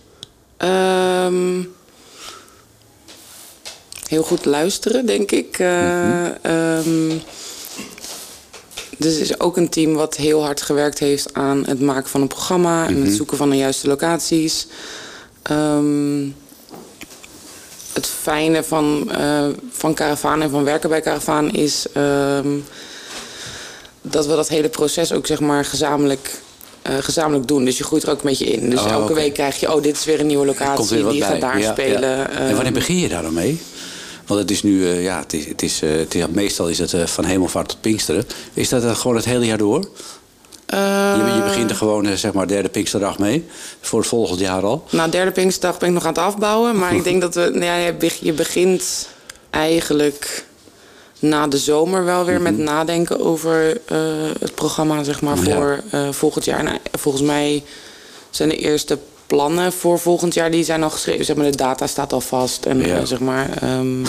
Speaker 18: Ehm, heel goed luisteren, denk ik. Eh, ehm, dus is ook een team wat heel hard gewerkt heeft aan het maken van een programma en het zoeken van de juiste locaties. Ehm, het fijne van, eh van Caravaan en van werken bij Caravaan is ehm, dat we dat hele proces ook zeg maar gezamenlijk, eh, gezamenlijk doen. Dus je groeit er ook een beetje in. Dus
Speaker 3: Oh,
Speaker 18: elke week krijg je, oh, dit is weer een nieuwe locatie, die
Speaker 3: bij.
Speaker 18: gaat daar
Speaker 3: Ja,
Speaker 18: spelen.
Speaker 3: ja. En wanneer
Speaker 18: Ehm,
Speaker 3: begin je daar dan mee? Want het is nu, eh, ja, het is, het is, eh, het is, meestal is het eh, van hemelvaart tot Pinksteren. Is dat gewoon het hele jaar door? je, je begint er gewoon, zeg maar, derde Pinksterdag mee. Voor het volgend jaar al.
Speaker 18: Nou, derde Pinksterdag ben ik nog aan het afbouwen. Maar ik denk dat we, nou ja, je beg- je begint eigenlijk na de zomer wel weer met nadenken over het programma, zeg maar,
Speaker 3: Mhm. Ja.
Speaker 18: voor volgend jaar. Nou, volgens mij zijn de eerste plannen voor volgend jaar, die zijn al geschreven. Zeg maar, de data staat al vast. En
Speaker 3: Ja.
Speaker 18: zeg maar, ehm,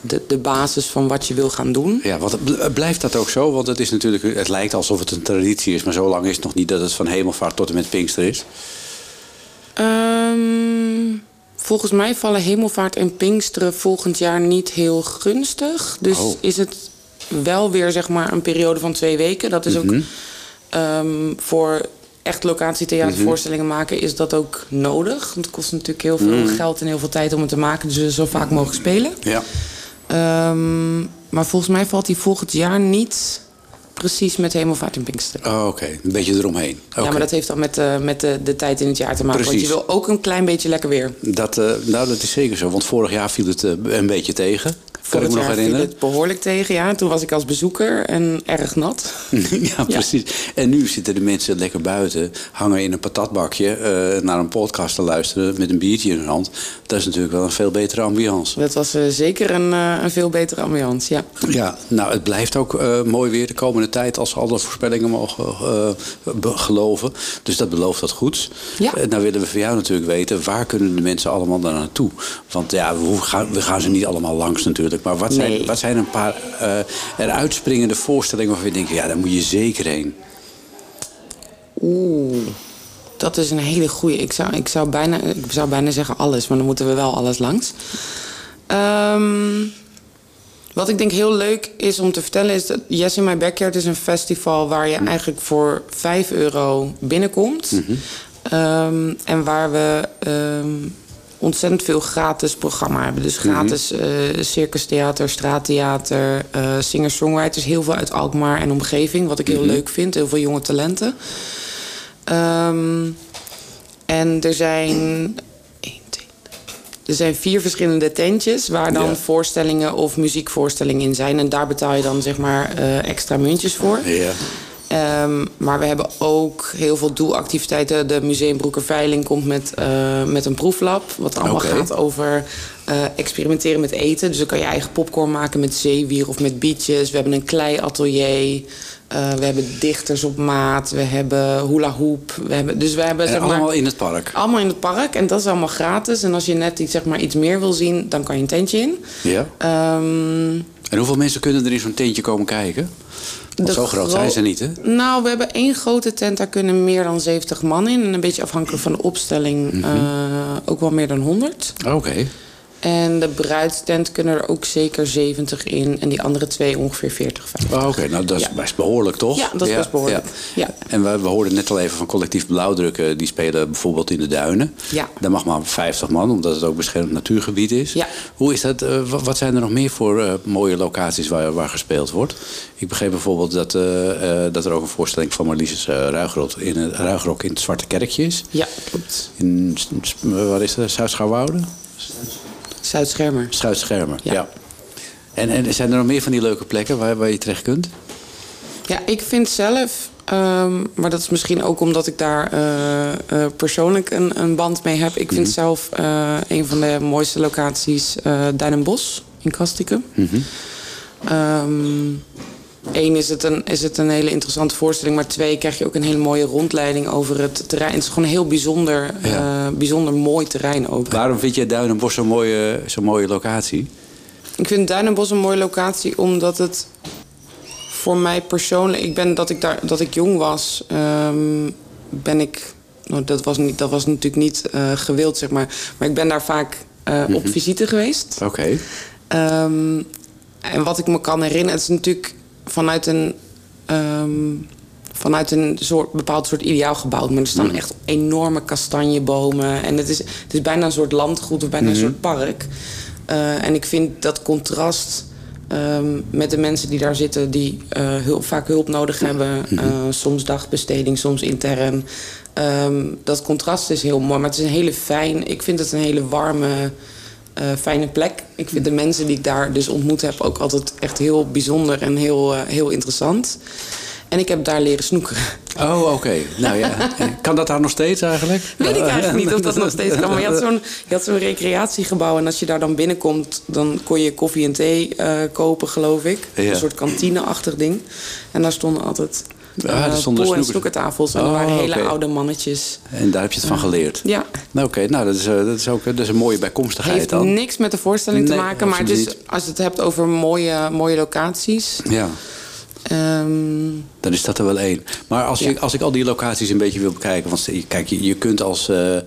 Speaker 18: de, de basis van wat je wil gaan doen.
Speaker 3: Ja, want blijft dat ook zo? Want het, is natuurlijk, het lijkt alsof het een traditie is, maar zo lang is het nog niet dat het van hemelvaart tot en met Pinkster is.
Speaker 18: Ehm, volgens mij vallen Hemelvaart en Pinksteren volgend jaar niet heel gunstig. Dus
Speaker 3: Oh.
Speaker 18: is het wel weer zeg maar een periode van twee weken. Dat is ook
Speaker 3: Mhm.
Speaker 18: ehm, voor echt locatietheatervoorstellingen maken is dat ook nodig. Want het kost natuurlijk heel veel
Speaker 3: Mhm.
Speaker 18: geld en heel veel tijd om het te maken. Dus we zo vaak mogelijk spelen.
Speaker 3: Ja.
Speaker 18: Ehm, maar volgens mij valt die volgend jaar niet precies met Hemelvaart en Pinksteren.
Speaker 3: Oh, oké. Een beetje eromheen.
Speaker 18: Ja, maar dat heeft dan met, eh, met de, de tijd in het jaar te maken. Want
Speaker 3: Precies.
Speaker 18: je wil ook een klein beetje lekker weer.
Speaker 3: Dat, eh, nou, dat is zeker zo. Want vorig jaar viel het eh, een beetje tegen. Kan ik
Speaker 18: Vorig
Speaker 3: me nog
Speaker 18: jaar viel
Speaker 3: herinneren.
Speaker 18: het behoorlijk tegen, ja. Toen was ik als bezoeker en erg nat.
Speaker 3: ja, precies. En nu zitten de mensen lekker buiten, hangen in een patatbakje eh, naar een podcast te luisteren met een biertje in hun hand. Dat is natuurlijk wel een veel betere ambiance.
Speaker 18: Dat was eh, zeker een, eh, een veel betere ambiance, ja.
Speaker 3: Ja, nou, het blijft ook mooi weer de komende tijd als alle voorspellingen mogen geloven. Dus dat belooft wat goeds.
Speaker 18: Ja.
Speaker 3: Nou willen we van jou natuurlijk weten, waar kunnen de mensen allemaal daar naartoe? Want ja, we gaan, we gaan ze niet allemaal langs natuurlijk. Maar wat zijn, wat zijn een paar eh eruit springende voorstellingen waarvan je denkt, ja, daar moet je zeker heen.
Speaker 18: Oeh, dat is een hele goeie. Ik zou, ik, zou bijna, ik zou bijna zeggen alles, maar dan moeten we wel alles langs. Ehm, wat ik denk heel leuk is om te vertellen is dat Yes in My Backyard is een festival waar je eigenlijk voor 5 euro binnenkomt. Ehm, en waar we ehm, ontzettend veel gratis programma hebben. Dus gratis eh circus theater, straattheater, eh singer-songwriters. Heel veel uit Alkmaar en omgeving, wat ik heel
Speaker 3: Mhm.
Speaker 18: leuk vind. Heel veel jonge talenten. Ehm, en er zijn... Er zijn vier verschillende tentjes waar dan
Speaker 3: Ja.
Speaker 18: voorstellingen of muziekvoorstellingen in zijn. En daar betaal je dan zeg maar eh, extra muntjes voor.
Speaker 3: Ja.
Speaker 18: Ehm, maar we hebben ook heel veel doelactiviteiten. De Museum Broekerveiling komt met, eh, met een proeflab. Wat allemaal gaat over eh, experimenteren met eten. Dus dan kan je eigen popcorn maken met zeewier of met bietjes. We hebben een kleiatelier. Eh, we hebben dichters op maat. We hebben hula hoop. We hebben, dus we hebben,
Speaker 3: En
Speaker 18: zeg maar,
Speaker 3: allemaal in het park.
Speaker 18: allemaal in het park. En dat is allemaal gratis. En als je net iets, zeg maar, iets meer wil zien, dan kan je een tentje in.
Speaker 3: Ja.
Speaker 18: Ehm,
Speaker 3: En hoeveel mensen kunnen er in zo'n tentje komen kijken?
Speaker 18: De
Speaker 3: zo groot
Speaker 18: gro-
Speaker 3: zijn ze niet, hè?
Speaker 18: Nou, we hebben één grote tent, daar kunnen meer dan 70 man in. En een beetje afhankelijk van de opstelling
Speaker 3: Mhm.
Speaker 18: eh, ook wel meer dan 100.
Speaker 3: Oké.
Speaker 18: En de bruidstent kunnen er ook zeker 70 in. En die andere twee ongeveer 40, 50.
Speaker 3: Oh, Oké, nou dat is
Speaker 18: Ja.
Speaker 3: best behoorlijk, toch?
Speaker 18: Ja, dat is best behoorlijk. Ja.
Speaker 3: En we, we hoorden net al even van collectief blauwdrukken. Die spelen bijvoorbeeld in de duinen.
Speaker 18: Ja.
Speaker 3: Daar mag maar 50 man, omdat het ook beschermd natuurgebied is.
Speaker 18: Ja.
Speaker 3: Hoe is dat? eh, wa- wat zijn er nog meer voor eh, mooie locaties waar, waar gespeeld wordt? Ik begreep bijvoorbeeld dat, eh, eh, dat er ook een voorstelling van Marlies uh, Ruigrok in, het- Ruigrok in het Zwarte Kerkje is.
Speaker 18: Ja, klopt.
Speaker 3: In, waar is dat? Zuid-Schouwoude?
Speaker 18: Zuid-Schermer.
Speaker 3: Zuid-Schermer, ja. En, en zijn er nog meer van die leuke plekken waar, waar je terecht kunt?
Speaker 18: Ja, ik vind zelf, ehm, maar dat is misschien ook omdat ik daar eh, eh, persoonlijk een, een band mee heb. Ik vind
Speaker 3: Mhm.
Speaker 18: zelf eh, een van de mooiste locaties uh, Duin en Bos in Kastikum. Eén is, het een, is het een hele interessante voorstelling, maar twee krijg je ook een hele mooie rondleiding over het terrein. Het is gewoon een heel bijzonder, eh, bijzonder mooi terrein ook.
Speaker 3: Waarom vind je Duin en Bos zo'n mooie, zo'n mooie locatie?
Speaker 18: Ik vind Duin en Bos een mooie locatie omdat het voor mij persoonlijk... Ik ben dat ik, daar, dat ik jong was, ehm, ben ik... Nou, dat, was niet, dat was natuurlijk niet eh, gewild, zeg maar. Maar ik ben daar vaak eh, op
Speaker 3: Mhm.
Speaker 18: visite geweest.
Speaker 3: Oké.
Speaker 18: Ehm, en wat ik me kan herinneren, het is natuurlijk vanuit een... ehm, vanuit een soort, bepaald soort ideaal gebouwd. Maar er staan
Speaker 3: Mhm.
Speaker 18: echt enorme kastanjebomen. En het is, het is bijna een soort landgoed of bijna
Speaker 3: Mhm.
Speaker 18: een soort park. Eh, en ik vind dat contrast ehm, met de mensen die daar zitten... die hulp, vaak hulp nodig hebben.
Speaker 3: Mhm.
Speaker 18: eh, soms dagbesteding, soms intern. Ehm, dat contrast is heel mooi. Maar het is een hele fijn... Ik vind het een hele warme... eh, fijne plek. Ik vind de mensen die ik daar dus ontmoet heb ook altijd echt heel bijzonder en heel, eh, heel interessant. En ik heb daar leren snoekeren.
Speaker 3: Oh, oké. Nou ja, kan dat daar nog steeds eigenlijk?
Speaker 18: Weet ik eigenlijk niet of dat nog steeds kan. Maar je had zo'n zo'n recreatiegebouw. En als je daar dan binnenkomt, dan kon je koffie en thee eh, kopen, geloof ik.
Speaker 3: Ja.
Speaker 18: Een soort kantine-achtig ding. En daar stonden altijd
Speaker 3: Ah,
Speaker 18: eh,
Speaker 3: stonden
Speaker 18: pool- en snoekertafels. En
Speaker 3: Oh,
Speaker 18: er waren hele
Speaker 3: oké.
Speaker 18: oude mannetjes.
Speaker 3: En daar heb je het van geleerd?
Speaker 18: Ja.
Speaker 3: Nou, oké. Nou, dat is, eh, dat is ook dat is een mooie bijkomstigheid
Speaker 18: heeft
Speaker 3: dan.
Speaker 18: niks met de voorstelling
Speaker 3: Nee,
Speaker 18: te maken. Maar het is,
Speaker 3: absoluut
Speaker 18: als je het hebt over mooie, mooie locaties...
Speaker 3: Ja.
Speaker 18: Ehm,
Speaker 3: Dan is dat er wel één. Maar als, je, als ik al die locaties een beetje wil bekijken... want kijk, je, je kunt als eh, eh,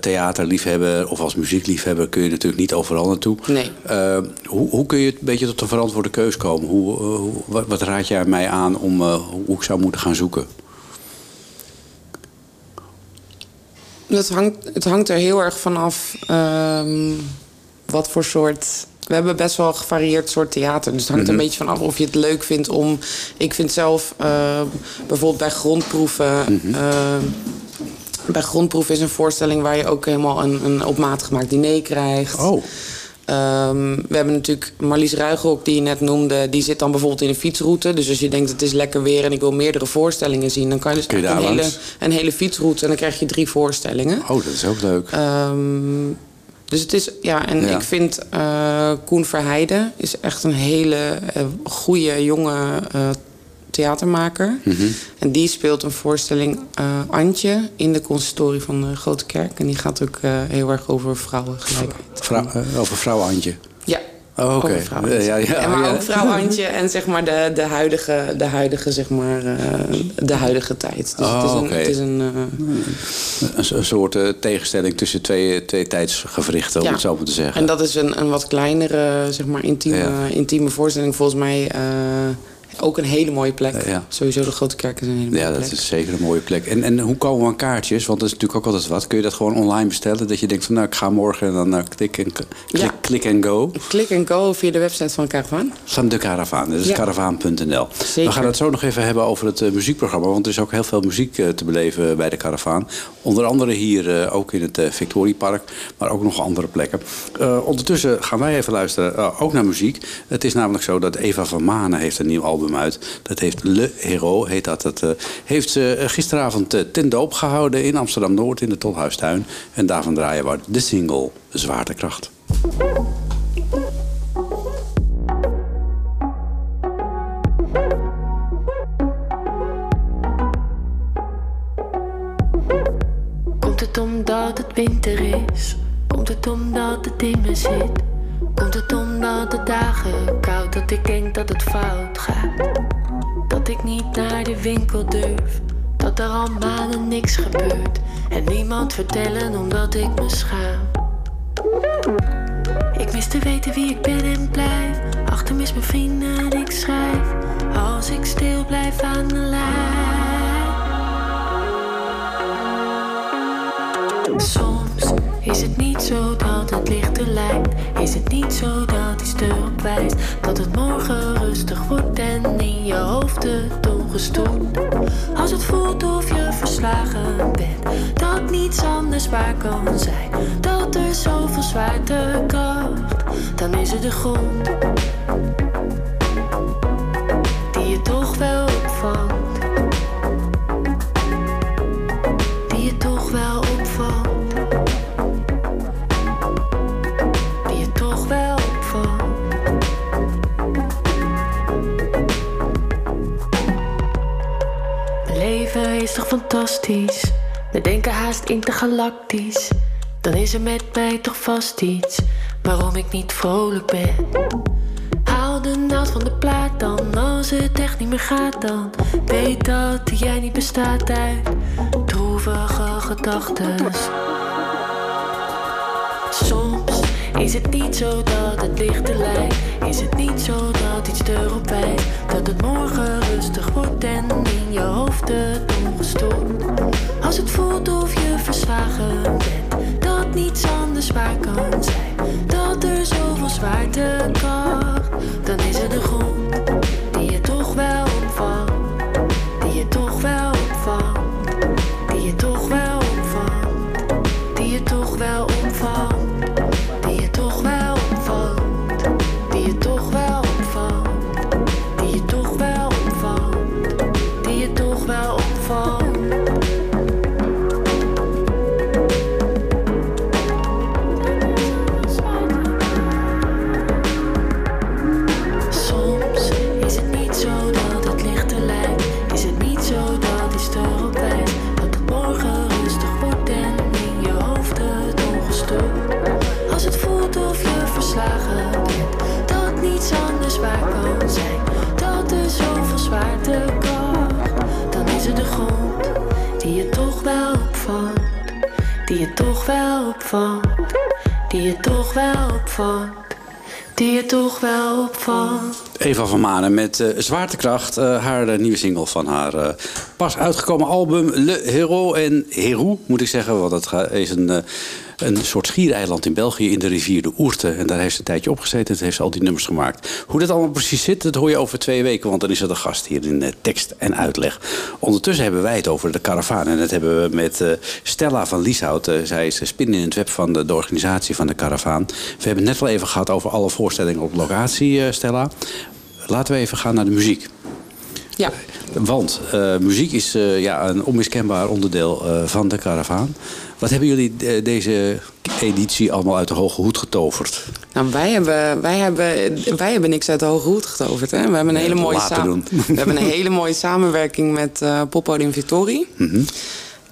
Speaker 3: theaterliefhebber of als muziekliefhebber... kun je natuurlijk niet overal naartoe.
Speaker 18: Nee.
Speaker 3: Eh, hoe, hoe kun je een beetje tot een verantwoorde keus komen? Hoe, eh, wat, wat raad jij mij aan om hoe ik zou moeten gaan zoeken?
Speaker 18: Het hangt, het hangt er heel erg vanaf ehm wat voor soort. We hebben best wel een gevarieerd soort theater. Dus het hangt er
Speaker 3: Mhm.
Speaker 18: een beetje vanaf of je het leuk vindt om. Ik vind zelf eh, bijvoorbeeld bij grondproeven.
Speaker 3: Mhm.
Speaker 18: eh, bij grondproeven is een voorstelling waar je ook helemaal een, een op maat gemaakt diner krijgt.
Speaker 3: Oh.
Speaker 18: Ehm, we hebben natuurlijk Marlies Ruigrok, die je net noemde. Die zit dan bijvoorbeeld in een fietsroute. Dus als je denkt het is lekker weer en ik wil meerdere voorstellingen zien... dan kan je dus
Speaker 3: Kun je
Speaker 18: een, hele, een hele fietsroute en dan krijg je drie voorstellingen.
Speaker 3: Oh, dat is ook leuk.
Speaker 18: Ehm, dus het is, ja, en
Speaker 3: Ja.
Speaker 18: ik vind eh, Koen Verheijden is echt een hele uh, goede jonge uh, theatermaker.
Speaker 3: Mhm.
Speaker 18: En die speelt een voorstelling uh, Antje in de consistorie van de Grote Kerk. En die gaat ook uh, heel erg over vrouwengelijkheid.
Speaker 3: Vrou uh, over vrouw Antje? Oh, Oké.
Speaker 18: Okay.
Speaker 3: Ja, ja,
Speaker 18: en maar
Speaker 3: ja.
Speaker 18: ook vrouw Antje en zeg maar de, de huidige, de huidige, zeg maar, uh, de huidige tijd. Dus
Speaker 3: oh,
Speaker 18: het is een,
Speaker 3: okay.
Speaker 18: het is een,
Speaker 3: uh... een, een, soort uh, tegenstelling tussen twee, twee tijdsgewrichten, om
Speaker 18: ja.
Speaker 3: het zo maar te zeggen.
Speaker 18: En dat is een, een wat kleinere, zeg maar, intieme, ja. intieme voorstelling. Volgens mij uh, Ook een hele mooie plek.
Speaker 3: ja.
Speaker 18: Sowieso de Grote Kerk is een hele mooie
Speaker 3: Ja,
Speaker 18: plek.
Speaker 3: dat is zeker een mooie plek. En, en hoe komen we aan kaartjes? Want dat is natuurlijk ook altijd wat. Kun je dat gewoon online bestellen? Dat je denkt van nou, ik ga morgen en dan uh, klik en klik,
Speaker 18: Ja.
Speaker 3: klik en go.
Speaker 18: Klik en go via de website van Caravan.
Speaker 3: Van de Caravaan. Dat is
Speaker 18: Ja.
Speaker 3: caravaan.nl. We gaan het zo nog even hebben over het eh, muziekprogramma. Want er is ook heel veel muziek eh, te beleven bij de Caravaan. Onder andere hier eh, ook in het Victoriepark. Maar ook nog andere plekken. Ondertussen gaan wij even luisteren ook naar muziek. Het is namelijk zo dat Eva van Manen heeft een nieuw album uit. Dat heeft Le Hero, heet dat. Dat eh, heeft ze eh, gisteravond eh, ten doop gehouden in Amsterdam-Noord in de Tolhuistuin. En daarvan draaien we de single Zwaartekracht.
Speaker 8: Komt het omdat het winter is? Komt het omdat het in me zit? Komt het omdat de dagen koud dat ik denk dat het fout gaat? Dat ik niet naar de winkel durf, dat er al maanden niks gebeurt en niemand vertellen omdat ik me schaam. Ik mis te weten wie ik ben en blijf. Achter mis mijn vrienden en ik schrijf. Als ik stil blijf aan de lijn. Is het niet zo dat het licht er lijkt. Is het niet zo dat iets erop wijst. Dat het morgen rustig wordt en in je hoofd het ongestoord. Als het voelt of je verslagen bent. Dat niets anders waar kan zijn. Dat er zoveel zwaartekracht. Dan is het de grond. Die je toch wel opvangt. Fantastisch. We denken haast intergalactisch. Dan is er met mij toch vast iets waarom ik niet vrolijk ben. Haal de naald van de plaat dan, als het echt niet meer gaat dan. Weet dat jij niet bestaat uit droevige gedachten. Soms is het niet zo dat het licht er lijkt. Is het niet zo dat iets erop wijst. Dat het morgen rustig wordt en in je hoofd het ongestoord. Als het voelt of je verslagen bent. Dat niets anders waar kan zijn. Dat er zoveel zwaartekracht. Dan
Speaker 3: met eh, Zwaartekracht, eh, haar eh, nieuwe single van haar pas uitgekomen album Le Hero en Herou, moet ik zeggen. Want dat is een, een soort schiereiland in België in de rivier de Oerte. En daar heeft ze een tijdje opgezeten en heeft ze al die nummers gemaakt. Hoe dat allemaal precies zit, dat hoor je over twee weken, want dan is er de gast hier in tekst en uitleg. Ondertussen hebben wij het over de karavaan. En dat hebben we met Stella van Lieshout. Zij is spin in het web van de, organisatie van de karavaan. We hebben het net al even gehad over alle voorstellingen op locatie, Stella. Laten we even gaan naar de muziek.
Speaker 18: Ja.
Speaker 3: Want eh, muziek is eh, ja, een onmiskenbaar onderdeel eh, van de karavaan. Wat hebben jullie deze editie allemaal uit de hoge hoed getoverd?
Speaker 18: Nou, wij hebben, wij, hebben, wij hebben niks uit de hoge hoed getoverd. Hè? We hebben een, hele, mooie samen- we hebben een hele mooie samenwerking met eh Poppodium Victorie.
Speaker 3: Mhm.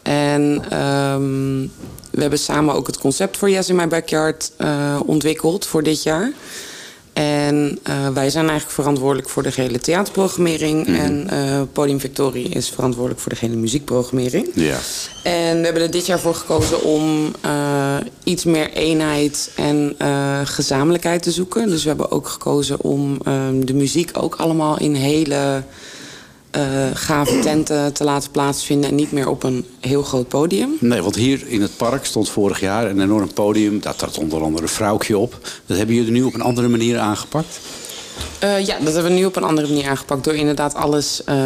Speaker 18: En ehm, we hebben samen ook het concept voor Yes in My Backyard ontwikkeld voor dit jaar. En eh, wij zijn eigenlijk verantwoordelijk voor de gehele theaterprogrammering.
Speaker 3: Mhm.
Speaker 18: En eh, Podium Victorie is verantwoordelijk voor de gehele muziekprogrammering.
Speaker 3: Ja.
Speaker 18: En we hebben er dit jaar voor gekozen om eh, iets meer eenheid en gezamenlijkheid te zoeken. Dus we hebben ook gekozen om ehm, de muziek ook allemaal in hele eh, gave tenten te laten plaatsvinden. En niet meer op een heel groot podium.
Speaker 3: Nee, want hier in het park stond vorig jaar een enorm podium. Daar trad onder andere een vrouwtje op. Dat hebben jullie nu op een andere manier aangepakt?
Speaker 18: Eh, ja, dat hebben we nu op een andere manier aangepakt. Door inderdaad alles, eh,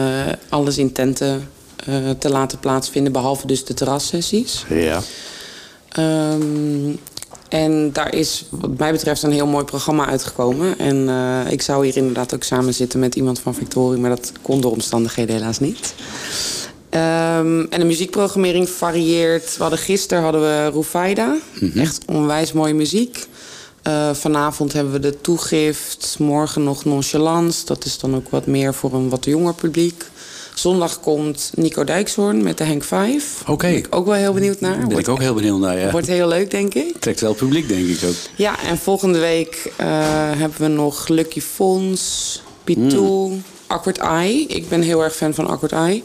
Speaker 18: alles in tenten te laten plaatsvinden. Behalve dus de terrassessies.
Speaker 3: Ja.
Speaker 18: Ehm, en daar is wat mij betreft een heel mooi programma uitgekomen. En eh, ik zou hier inderdaad ook samen zitten met iemand van Victorie. Maar dat kon door omstandigheden helaas niet. Ehm, en de muziekprogrammering varieert. We hadden gisteren hadden we Rufaida. Echt onwijs mooie muziek. Eh, vanavond hebben we de toegift. Morgen nog Nonchalance. Dat is dan ook wat meer voor een wat jonger publiek. Zondag komt Nico Dijkshoorn met de Henk 5.
Speaker 3: Oké.
Speaker 18: Ben ik ook wel heel benieuwd naar.
Speaker 3: Ben
Speaker 18: Wordt-
Speaker 3: ik ook heel benieuwd naar, ja.
Speaker 18: Wordt heel leuk, denk ik.
Speaker 3: Trekt wel publiek, denk ik ook.
Speaker 18: Ja, en volgende week eh, hebben we nog Lucky Fons, Pitou,
Speaker 3: Hmm.
Speaker 18: Awkward Eye. Ik ben heel erg fan van Awkward Eye.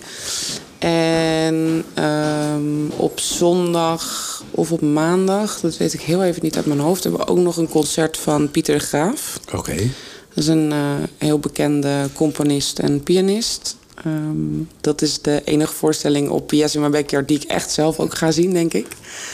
Speaker 18: En ehm, op zondag of op maandag, dat weet ik heel even niet uit mijn hoofd, hebben we ook nog een concert van Pieter de Graaf.
Speaker 3: Oké.
Speaker 18: Dat is een eh, heel bekende componist en pianist. Ehm, dat is de enige voorstelling op Yes in My Backyard die ik echt zelf ook ga zien, denk ik.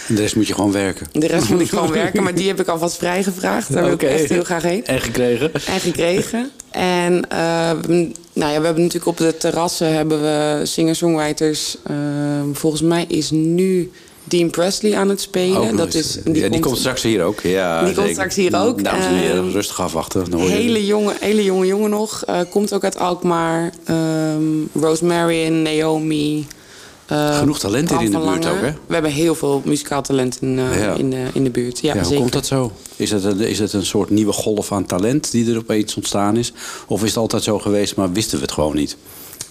Speaker 3: En de rest moet je gewoon werken.
Speaker 18: De rest moet ik gewoon werken, maar die heb ik alvast vrijgevraagd. Daar wil ik echt heel graag heen.
Speaker 3: En gekregen?
Speaker 18: En gekregen. En eh, we, hebben- nou ja, we hebben natuurlijk op de terrassen hebben we singer-songwriters. Ehm, volgens mij is nu Dean Presley aan het spelen. Dat is,
Speaker 3: ja, die komt straks hier ook. Ja,
Speaker 18: Die komt straks hier ook.
Speaker 3: Dames en heren,
Speaker 18: Ehm,
Speaker 3: rustig afwachten. Je-
Speaker 18: hele jonge, hele jonge jongen nog. Eh, komt ook uit Alkmaar. Ehm Rosemary, Naomi. eh,
Speaker 3: Genoeg talent hier
Speaker 18: Bram
Speaker 3: in de buurt ook, hè?
Speaker 18: We hebben heel veel muzikaal talent in, eh,
Speaker 3: Ja.
Speaker 18: in, de, in de buurt. Ja,
Speaker 3: Ja, hoe
Speaker 18: zeker.
Speaker 3: komt dat zo? Is het, een, is het een soort nieuwe golf aan talent die er opeens ontstaan is? Of is het altijd zo geweest, maar wisten we het gewoon niet?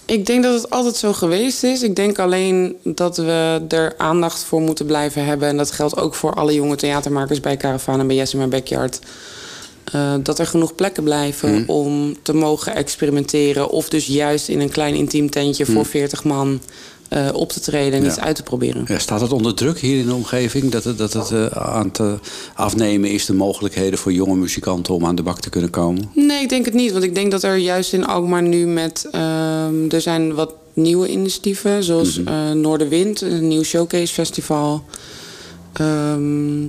Speaker 18: Ik denk dat het altijd zo geweest is. Ik denk alleen dat we er aandacht voor moeten blijven hebben. En dat geldt ook voor alle jonge theatermakers bij Caravan en bij Yes in My Backyard. Eh, dat er genoeg plekken blijven
Speaker 3: Hmm.
Speaker 18: om te mogen experimenteren. Of dus juist in een klein intiem tentje voor
Speaker 3: Hmm.
Speaker 18: 40 man eh, op te treden en
Speaker 3: Ja.
Speaker 18: iets uit te proberen.
Speaker 3: Ja, staat het onder druk hier in de omgeving? Dat het, dat het eh, aan te afnemen is de mogelijkheden voor jonge muzikanten om aan de bak te kunnen komen?
Speaker 18: Nee, ik denk het niet. Want ik denk dat er juist in Alkmaar nu met... ehm, er zijn wat nieuwe initiatieven. Zoals eh, Noorderwind, een nieuw showcase festival. Ehm,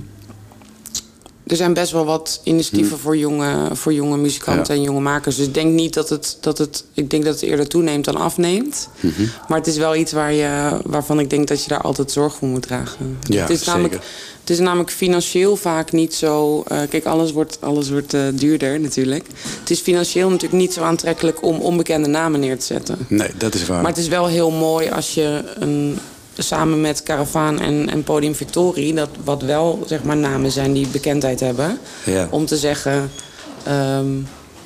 Speaker 18: er zijn best wel wat initiatieven
Speaker 3: Mhm.
Speaker 18: voor, jonge, voor jonge muzikanten
Speaker 3: Ja.
Speaker 18: en jonge makers. Dus ik denk niet dat het, dat het... Ik denk dat het eerder toeneemt dan afneemt.
Speaker 3: Mhm.
Speaker 18: Maar het is wel iets waar je, waarvan ik denk dat je daar altijd zorg voor moet dragen.
Speaker 3: Ja,
Speaker 18: het, is namelijk,
Speaker 3: zeker.
Speaker 18: het is namelijk financieel vaak niet zo... eh, kijk, alles wordt, alles wordt eh, duurder natuurlijk. Het is financieel natuurlijk niet zo aantrekkelijk om onbekende namen neer te zetten.
Speaker 3: Nee, dat is waar.
Speaker 18: Maar het is wel heel mooi als je een, samen met Caravaan en, en Podium Victorie... Dat, wat wel zeg maar, namen zijn die bekendheid hebben...
Speaker 3: Ja.
Speaker 18: om te zeggen... ehm,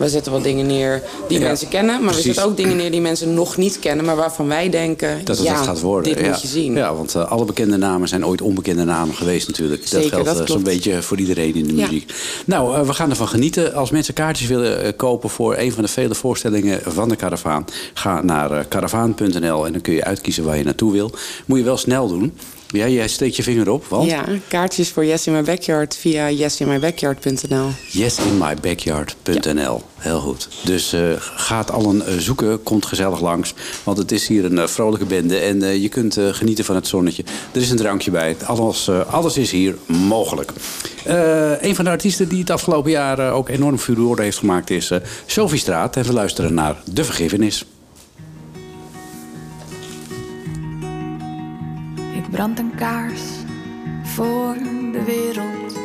Speaker 18: we zetten wat dingen neer die
Speaker 3: Ja,
Speaker 18: mensen kennen... maar
Speaker 3: precies.
Speaker 18: we zetten ook dingen neer die mensen nog niet kennen... maar waarvan wij denken,
Speaker 3: Dat het
Speaker 18: ja,
Speaker 3: gaat worden.
Speaker 18: dit
Speaker 3: ja.
Speaker 18: moet je zien.
Speaker 3: Ja, want eh, alle bekende namen zijn ooit onbekende namen geweest natuurlijk.
Speaker 18: Zeker,
Speaker 3: dat geldt eh, zo'n beetje voor iedereen in de
Speaker 18: Ja.
Speaker 3: muziek. Nou, eh, we gaan ervan genieten. Als mensen kaartjes willen kopen voor een van de vele voorstellingen van de Caravaan... ga naar caravaan.nl en dan kun je uitkiezen waar je naartoe wil. Moet je wel snel doen. Ja, jij steekt je vinger op, want...
Speaker 18: Ja, kaartjes voor Yes in My Backyard via yesinmybackyard.nl.
Speaker 3: yesinmybackyard.nl. Heel goed. Dus eh ga het allen eh, zoeken, komt gezellig langs. Want het is hier een eh, vrolijke bende en je kunt genieten van het zonnetje. Er is een drankje bij. Alles, alles is hier mogelijk. Een van de artiesten die het afgelopen jaar ook enorm furore heeft gemaakt is Sophie Straat. En we luisteren naar De Vergiffenis.
Speaker 19: Ik brand een kaars voor de wereld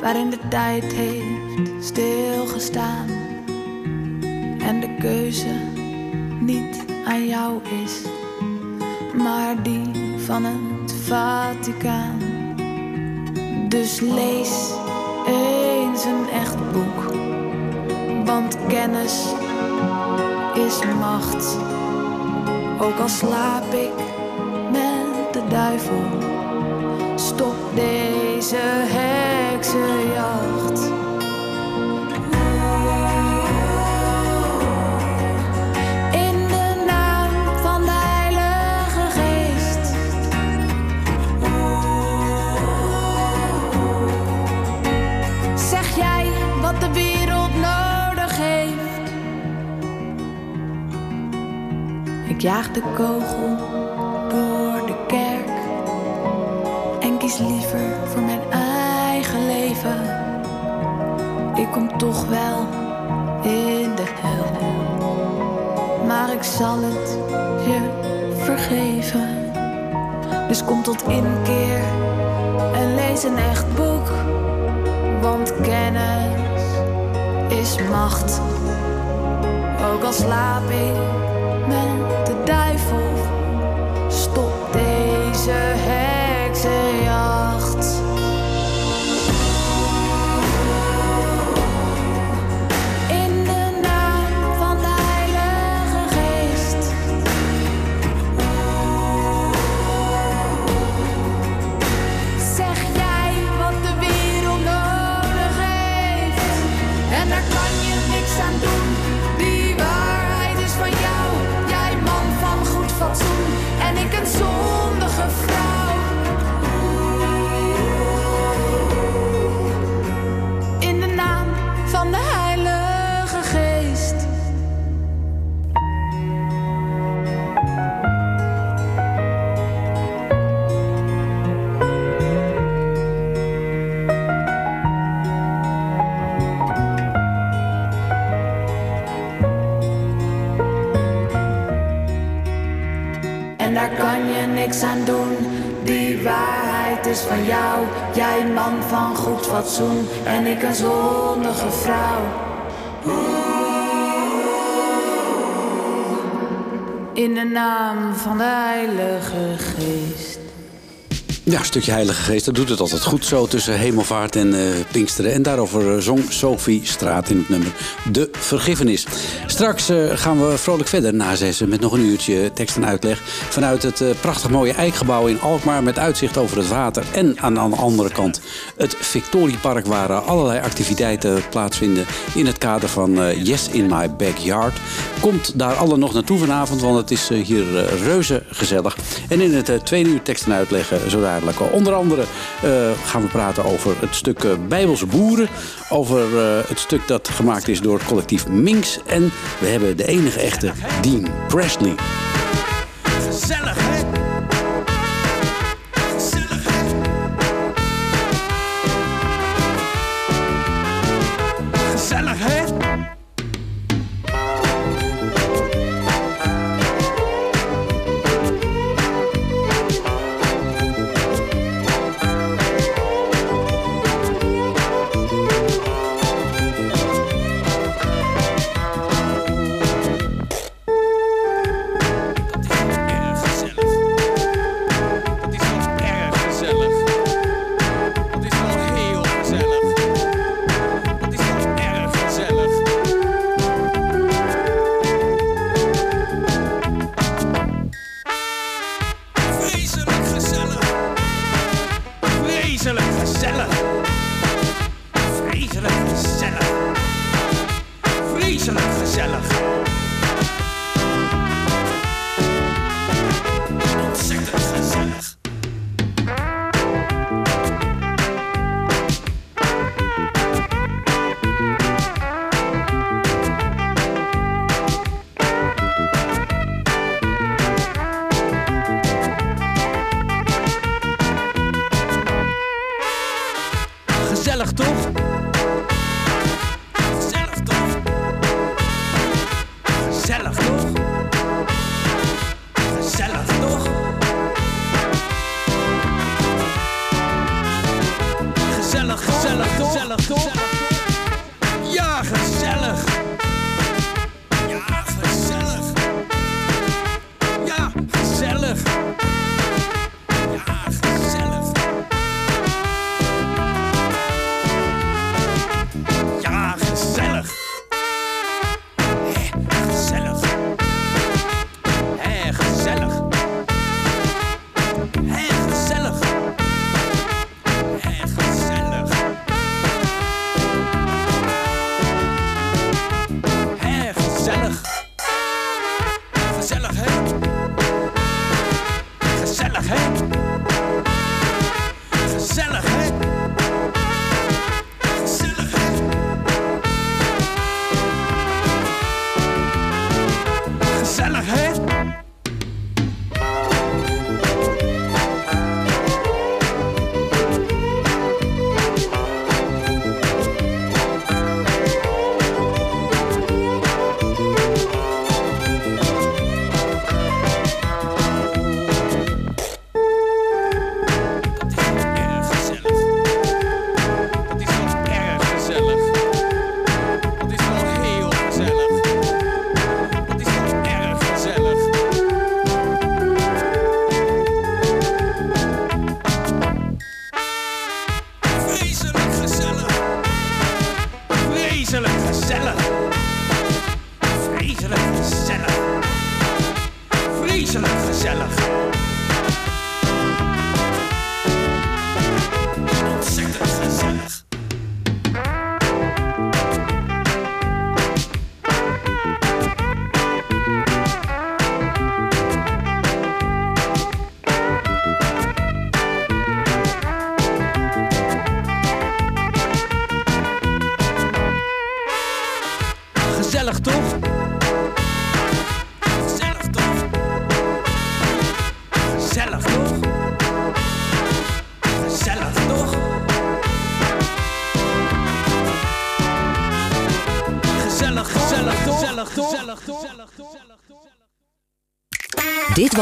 Speaker 19: waarin de tijd heeft stilgestaan en de keuze niet aan jou is, maar die van het Vaticaan. Dus lees eens een echt boek, want kennis is macht. Ook al slaap ik met Duivel, stop deze heksenjacht. In de naam van de heilige geest. Zeg jij wat de wereld nodig heeft? Ik jaag de kou. Ook al slaap ik kan je niks aan doen. Die waarheid is van jou. Jij man van goed fatsoen. En ik een zondige vrouw. In de naam van de Heilige Geest.
Speaker 3: Ja, een stukje Heilige Geest, dat doet het altijd goed zo tussen hemelvaart en eh, Pinksteren. En daarover eh, zong Sophie Straat in het nummer De Vergiffenis. Straks eh, gaan we vrolijk verder na zessen met nog een uurtje tekst en uitleg. Vanuit het prachtig mooie Eikgebouw in Alkmaar met uitzicht over het water. En aan de andere kant het Victoriepark waar allerlei activiteiten plaatsvinden in het kader van Yes in My Backyard. Komt daar alle nog naartoe vanavond, want het is hier reuze gezellig. En in het tweede uur tekst en uitleggen zo Onder andere eh, gaan we praten over het stuk eh, Bijbelse Boeren. Over eh, het stuk dat gemaakt is door collectief Minx. En we hebben de enige echte Dean Presley.
Speaker 2: Gezellig?